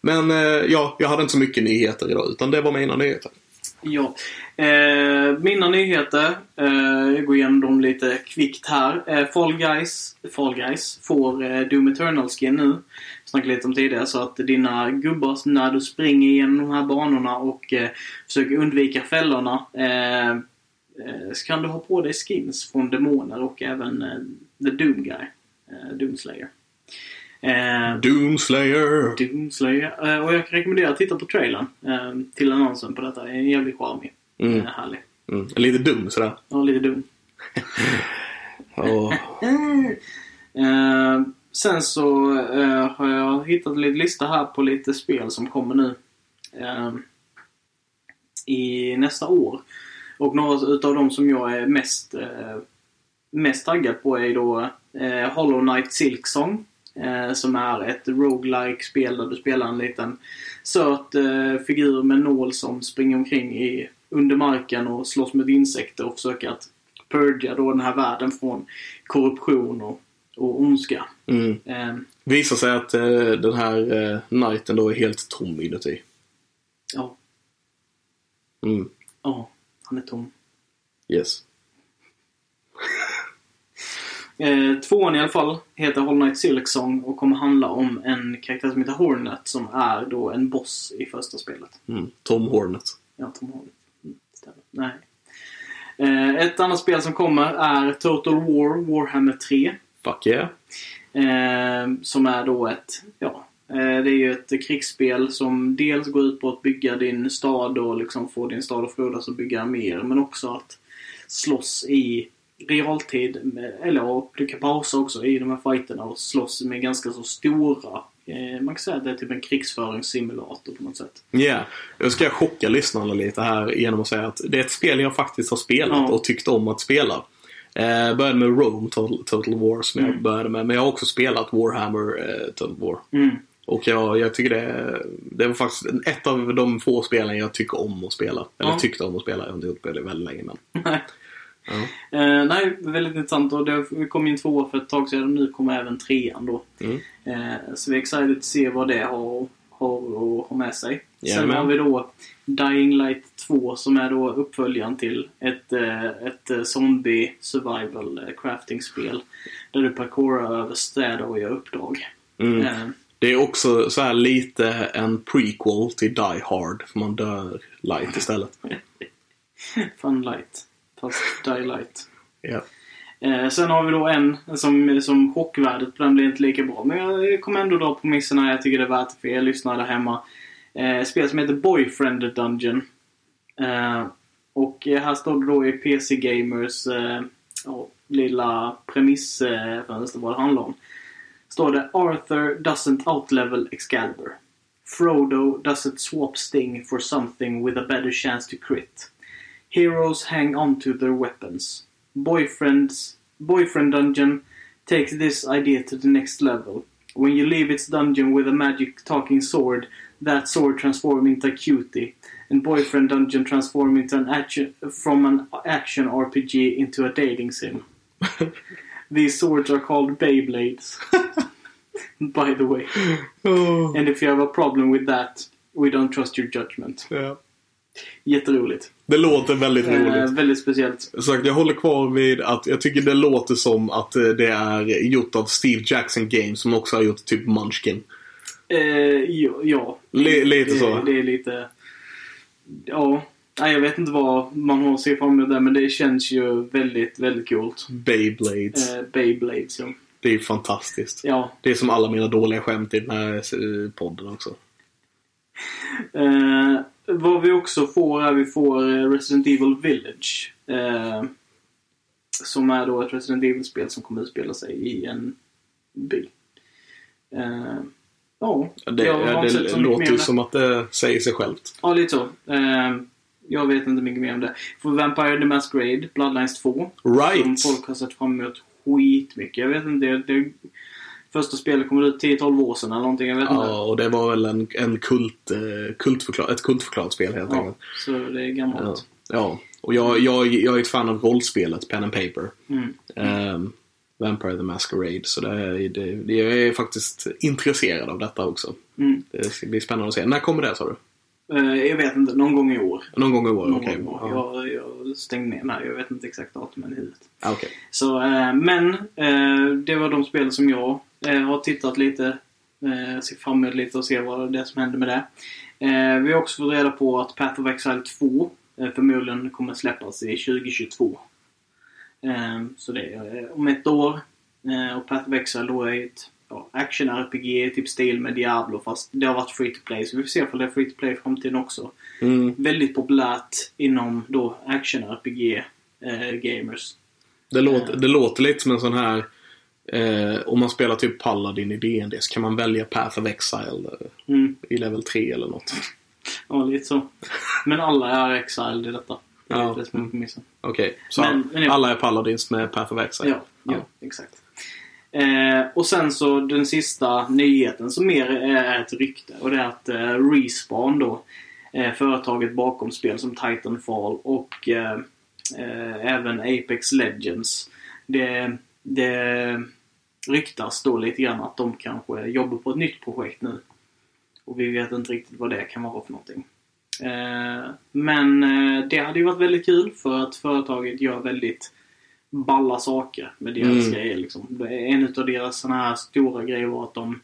Men eh, ja, jag hade inte så mycket nyheter idag utan det var mina nyheter. Ja. Eh, mina nyheter. Eh, jag går igenom dem lite kvickt här. Eh, Fall, Guys, Fall Guys får eh, Doom Eternal-skin nu. Snackade lite om tidigare. Så att dina gubbar när du springer igenom de här banorna och eh, försöker undvika fällorna. Eh, eh, så kan du ha på dig skins från demoner och även The Doom Guy. Eh, Doomslayer. Eh, Doomslayer! Doomslayer. Eh, och jag kan rekommendera att titta på trailern eh, till annonsen på detta. Det är jävligt charmig. Mm. Eh, härlig. Mm. Lite dum sådär. Ja, lite dum. <laughs> Ja. Eh, sen så eh, har jag hittat en liten lista här på lite spel som kommer nu. Eh, I nästa år. Och några utav dem som jag är mest, eh, mest taggad på är då eh, Hollow Knight Silksong. Eh, som är ett roguelike spel där du spelar en liten söt eh, figur med nål som springer omkring i, under marken och slåss med insekter och försöker att purga då den här världen från korruption och, och ondska. Mm. Eh, Visar sig att eh, den här eh, knighten då är helt tom inuti. ja, Mm. ja, han är tom. Yes. Eh, tvåan i alla fall heter Hollow Knight Silksong och kommer handla om en karaktär som heter Hornet som är då en boss i första spelet. Mm. Tom Hornet. Ja, Tom Hornet. Mm. Nej. Eh, ett annat spel som kommer är Total War Warhammer 3. Fuck yeah. Eh, som är då ett, ja, eh, det är ju ett krigsspel som dels går ut på att bygga din stad och liksom få din stad att frodas och bygga mer. Men också att slåss i realtid. Med, eller du kan pausa också i de här fighterna och slåss med ganska så stora. Eh, man kan säga att det är typ en krigsföringssimulator på något sätt. Ja, yeah. jag ska chocka lyssnarna lite här genom att säga att det är ett spel jag faktiskt har spelat Ja. och tyckt om att spela. Eh, började med Rome Total, Total War som jag Mm. började med. Men jag har också spelat Warhammer eh, Total War. Mm. Och jag, jag tycker det, det var faktiskt ett av de få spelen jag tycker om att spela. Eller Ja. tyckte om att spela. Jag har inte gjort det väldigt länge men. Nej. Eh, nej, väldigt intressant. Och det kom in två för ett tag sedan och nu kommer även trean då. Mm. Eh, så vi är excited att se vad det har, har att ha med sig. Sen Jajamän. har vi då Dying Light 2 som är då uppföljaren till ett, eh, ett eh, zombie survival crafting-spel. Där du parkourar över städer och gör uppdrag. Mm. Eh, Det är också så här lite en prequel till Die Hard. För man dör light istället. <laughs> fun light. Fast Die Light. Ja. Eh, sen har vi då en som, som chockvärdet på den blir inte lika bra. Men jag kommer ändå dra på här. Jag tycker det är värt det för er lyssnare där hemma. Eh, spel som heter Boyfriend Dungeon. Eh, och här står det då i PC Gamers eh, ja, lilla premissfönster vad det handlar om. Står det Arthur doesn't outlevel Excalibur. Frodo doesn't swap Sting for something with a better chance to crit. Heroes hang on to their weapons. Boyfriends, boyfriend dungeon takes this idea to the next level. When you leave its dungeon with a magic talking sword, that sword transforms into a cutie. And boyfriend dungeon transforms into an action from an action RPG into a dating sim. <laughs> These swords are called Beyblades. <laughs> By the way. Oh. And if you have a problem with that, we don't trust your judgment. Ja. Jätteroligt. Det låter väldigt Eh, roligt. väldigt speciellt. Sagt, jag håller kvar vid att jag tycker det låter som att eh, det är gjort av Steve Jackson Games som också har gjort typ Munchkin. Eh, ja. ja. Li- lite det, så. Det är lite... Ja. Nej, jag vet inte vad man har att se fram emot där, men det känns ju väldigt, väldigt coolt. Beyblades. Eh, Beyblades, ja. Det är fantastiskt. ja. Det är som alla mina dåliga skämt i den här eh, podden också. Eh, vad vi också får är vi får eh, Resident Evil Village. Eh, som är då ett Resident Evil-spel som kommer utspela sig i en by. Eh, ja, Det, ja, det låter ju som att det säger sig självt. Ja, lite så. Eh, jag vet inte mycket mer om det. För Vampire the Masquerade, Bloodlines 2. Som Right! folk har sett fram emot skitmycket. Jag vet inte. Det, det, första spelet kom ut 10-12 år sedan eller någonting. Jag vet inte. Ja, och det var väl en, en kult, eh, kultförklar, ett kultförklarat spel helt Ja, enkelt. så det är gammalt. Ja. ja. Och jag, jag, jag är ett fan av rollspelet Pen and Paper. Mm. Ehm, Vampire the Masquerade. Så det, är- det, det, jag är faktiskt intresserad av detta också. Mm. Det ska bli spännande att se. När kommer det sa du? Eh, jag vet inte. Någon gång i år. Någon gång i år? Okej. Ja. Jag, jag stängde ner här. Jag vet inte exakt datumen i huvudet. Ah, okej. Så, eh, men eh, det var de spel som jag har tittat lite. Eh, ser fram emot lite och ser vad det är som händer med det. Vi har också fått reda på att Path of Exile 2 eh, förmodligen kommer släppas i 2022. Eh, så det är om ett år. Och Path of Exile då är ett ja, action-RPG, typ stil med Diablo fast det har varit free to play. Så vi får se om det är free to play i framtiden också. Mm. Väldigt populärt inom då action-RPG eh, gamers. Det, låter, det låter lite som en sån här... Eh, om man spelar typ Paladin i D&D så kan man välja Path of Exile eh, Mm. i level 3 eller något. Ja, lite så. Men alla är exiled i detta. Det är Ja. det. Okej, så Men- alla är Paladins med Path of Exile? Ja, ja. exakt. Eh, och sen så den sista nyheten som mer är ett rykte. Och det är att eh, Respawn då, eh, företaget bakom spel som Titanfall och eh, eh, även Apex Legends. Det, det ryktas då lite grann att de kanske jobbar på ett nytt projekt nu. Och vi vet inte riktigt vad det kan vara för någonting. Eh, men eh, det hade ju varit väldigt kul för att företaget gör väldigt balla saker med deras Mm. grejer. Liksom. En utav deras såna här stora grejer var att de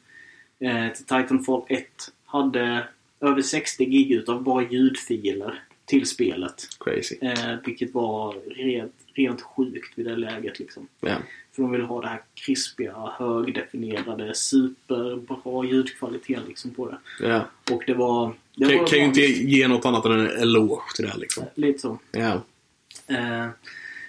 eh, till Titanfall 1 hade över 60 gig utav bara ljudfiler till spelet. Crazy. Eh, vilket var rent, rent sjukt vid det läget. Liksom. Ja. För de ville ha det här krispiga, högdefinierade, superbra ljudkvalitet liksom på det. ja. Och det var... Det Kan, var kan ju inte ge något annat än en eloge till det här liksom. Lite så. Ja. Eh,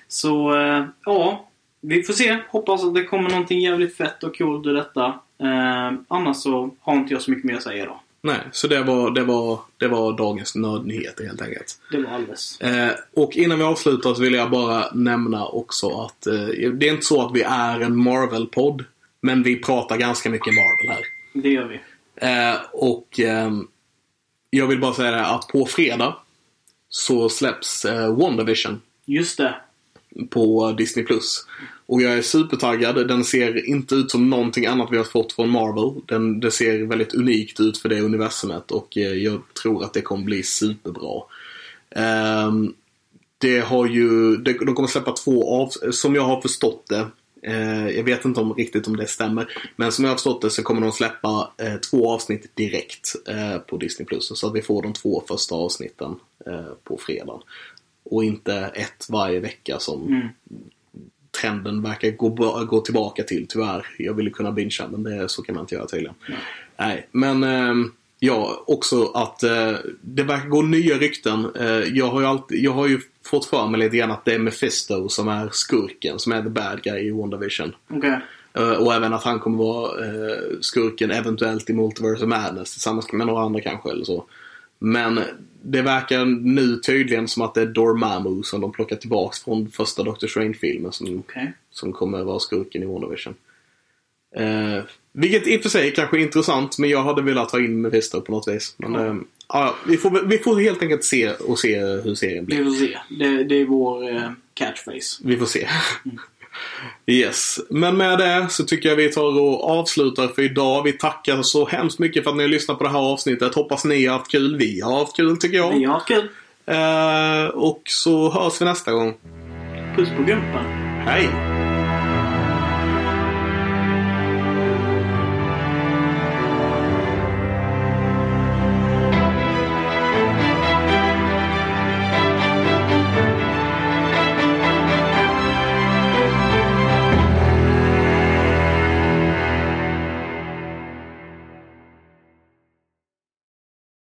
så, eh, ja. Vi får se. Hoppas att det kommer någonting jävligt fett och coolt ur detta. Eh, annars så har inte jag så mycket mer att säga då. Nej, så det var, det var, det var dagens nördnyheter helt enkelt. Det var alldeles. Eh, och innan vi avslutar så vill jag bara nämna också att eh, det är inte så att vi är en Marvel-podd. Men vi pratar ganska mycket Marvel här. Det gör vi. Eh, och ehm, jag vill bara säga det att på fredag så släpps eh, WandaVision Just det på Disney+. Och jag är supertaggad. Den ser inte ut som någonting annat vi har fått från Marvel. Den, det ser väldigt unikt ut för det universumet och eh, jag tror att det kommer bli superbra. Um, det har ju, det, de kommer släppa två av, som jag har förstått det. Eh, jag vet inte om riktigt om det stämmer. Men som jag har förstått det så kommer de släppa eh, två avsnitt direkt eh, på Disney+. Så att vi får de två första avsnitten eh, på fredagen. Och inte ett varje vecka som Mm. trenden verkar gå, gå tillbaka till tyvärr. Jag ville kunna bingea men det, så kan man inte göra tydligen. Nej, men ehm, ja, också att eh, det verkar gå nya rykten. Eh, jag, har ju alltid, jag har ju fått för mig lite grann att det är Mephisto som är skurken, som är the bad guy i WandaVision. Okej. Eh, och även att han kommer vara eh, skurken eventuellt i Multiverse of Madness tillsammans med några andra kanske eller så. Men det verkar nu tydligen som att det är Dormammu som de plockar tillbaks från första Doctor Strange-filmen som, Okej. som kommer vara skurken i WandaVision. Eh, vilket i och för sig kanske är intressant, men jag hade velat ha in Mephisto på något vis. Men Ja. eh, ja, vi, får, vi får helt enkelt se och se hur serien blir. Vi får se. Det, det är vår eh, catchphrase. Vi får se. Yes. Men med det så tycker jag vi tar och avslutar för idag. Vi tackar så hemskt mycket för att ni har lyssnat på det här avsnittet. Hoppas ni har haft kul. Vi har haft kul tycker jag. Vi har haft kul. Eh, och så hörs vi nästa gång. Puss på gumpan. Hej!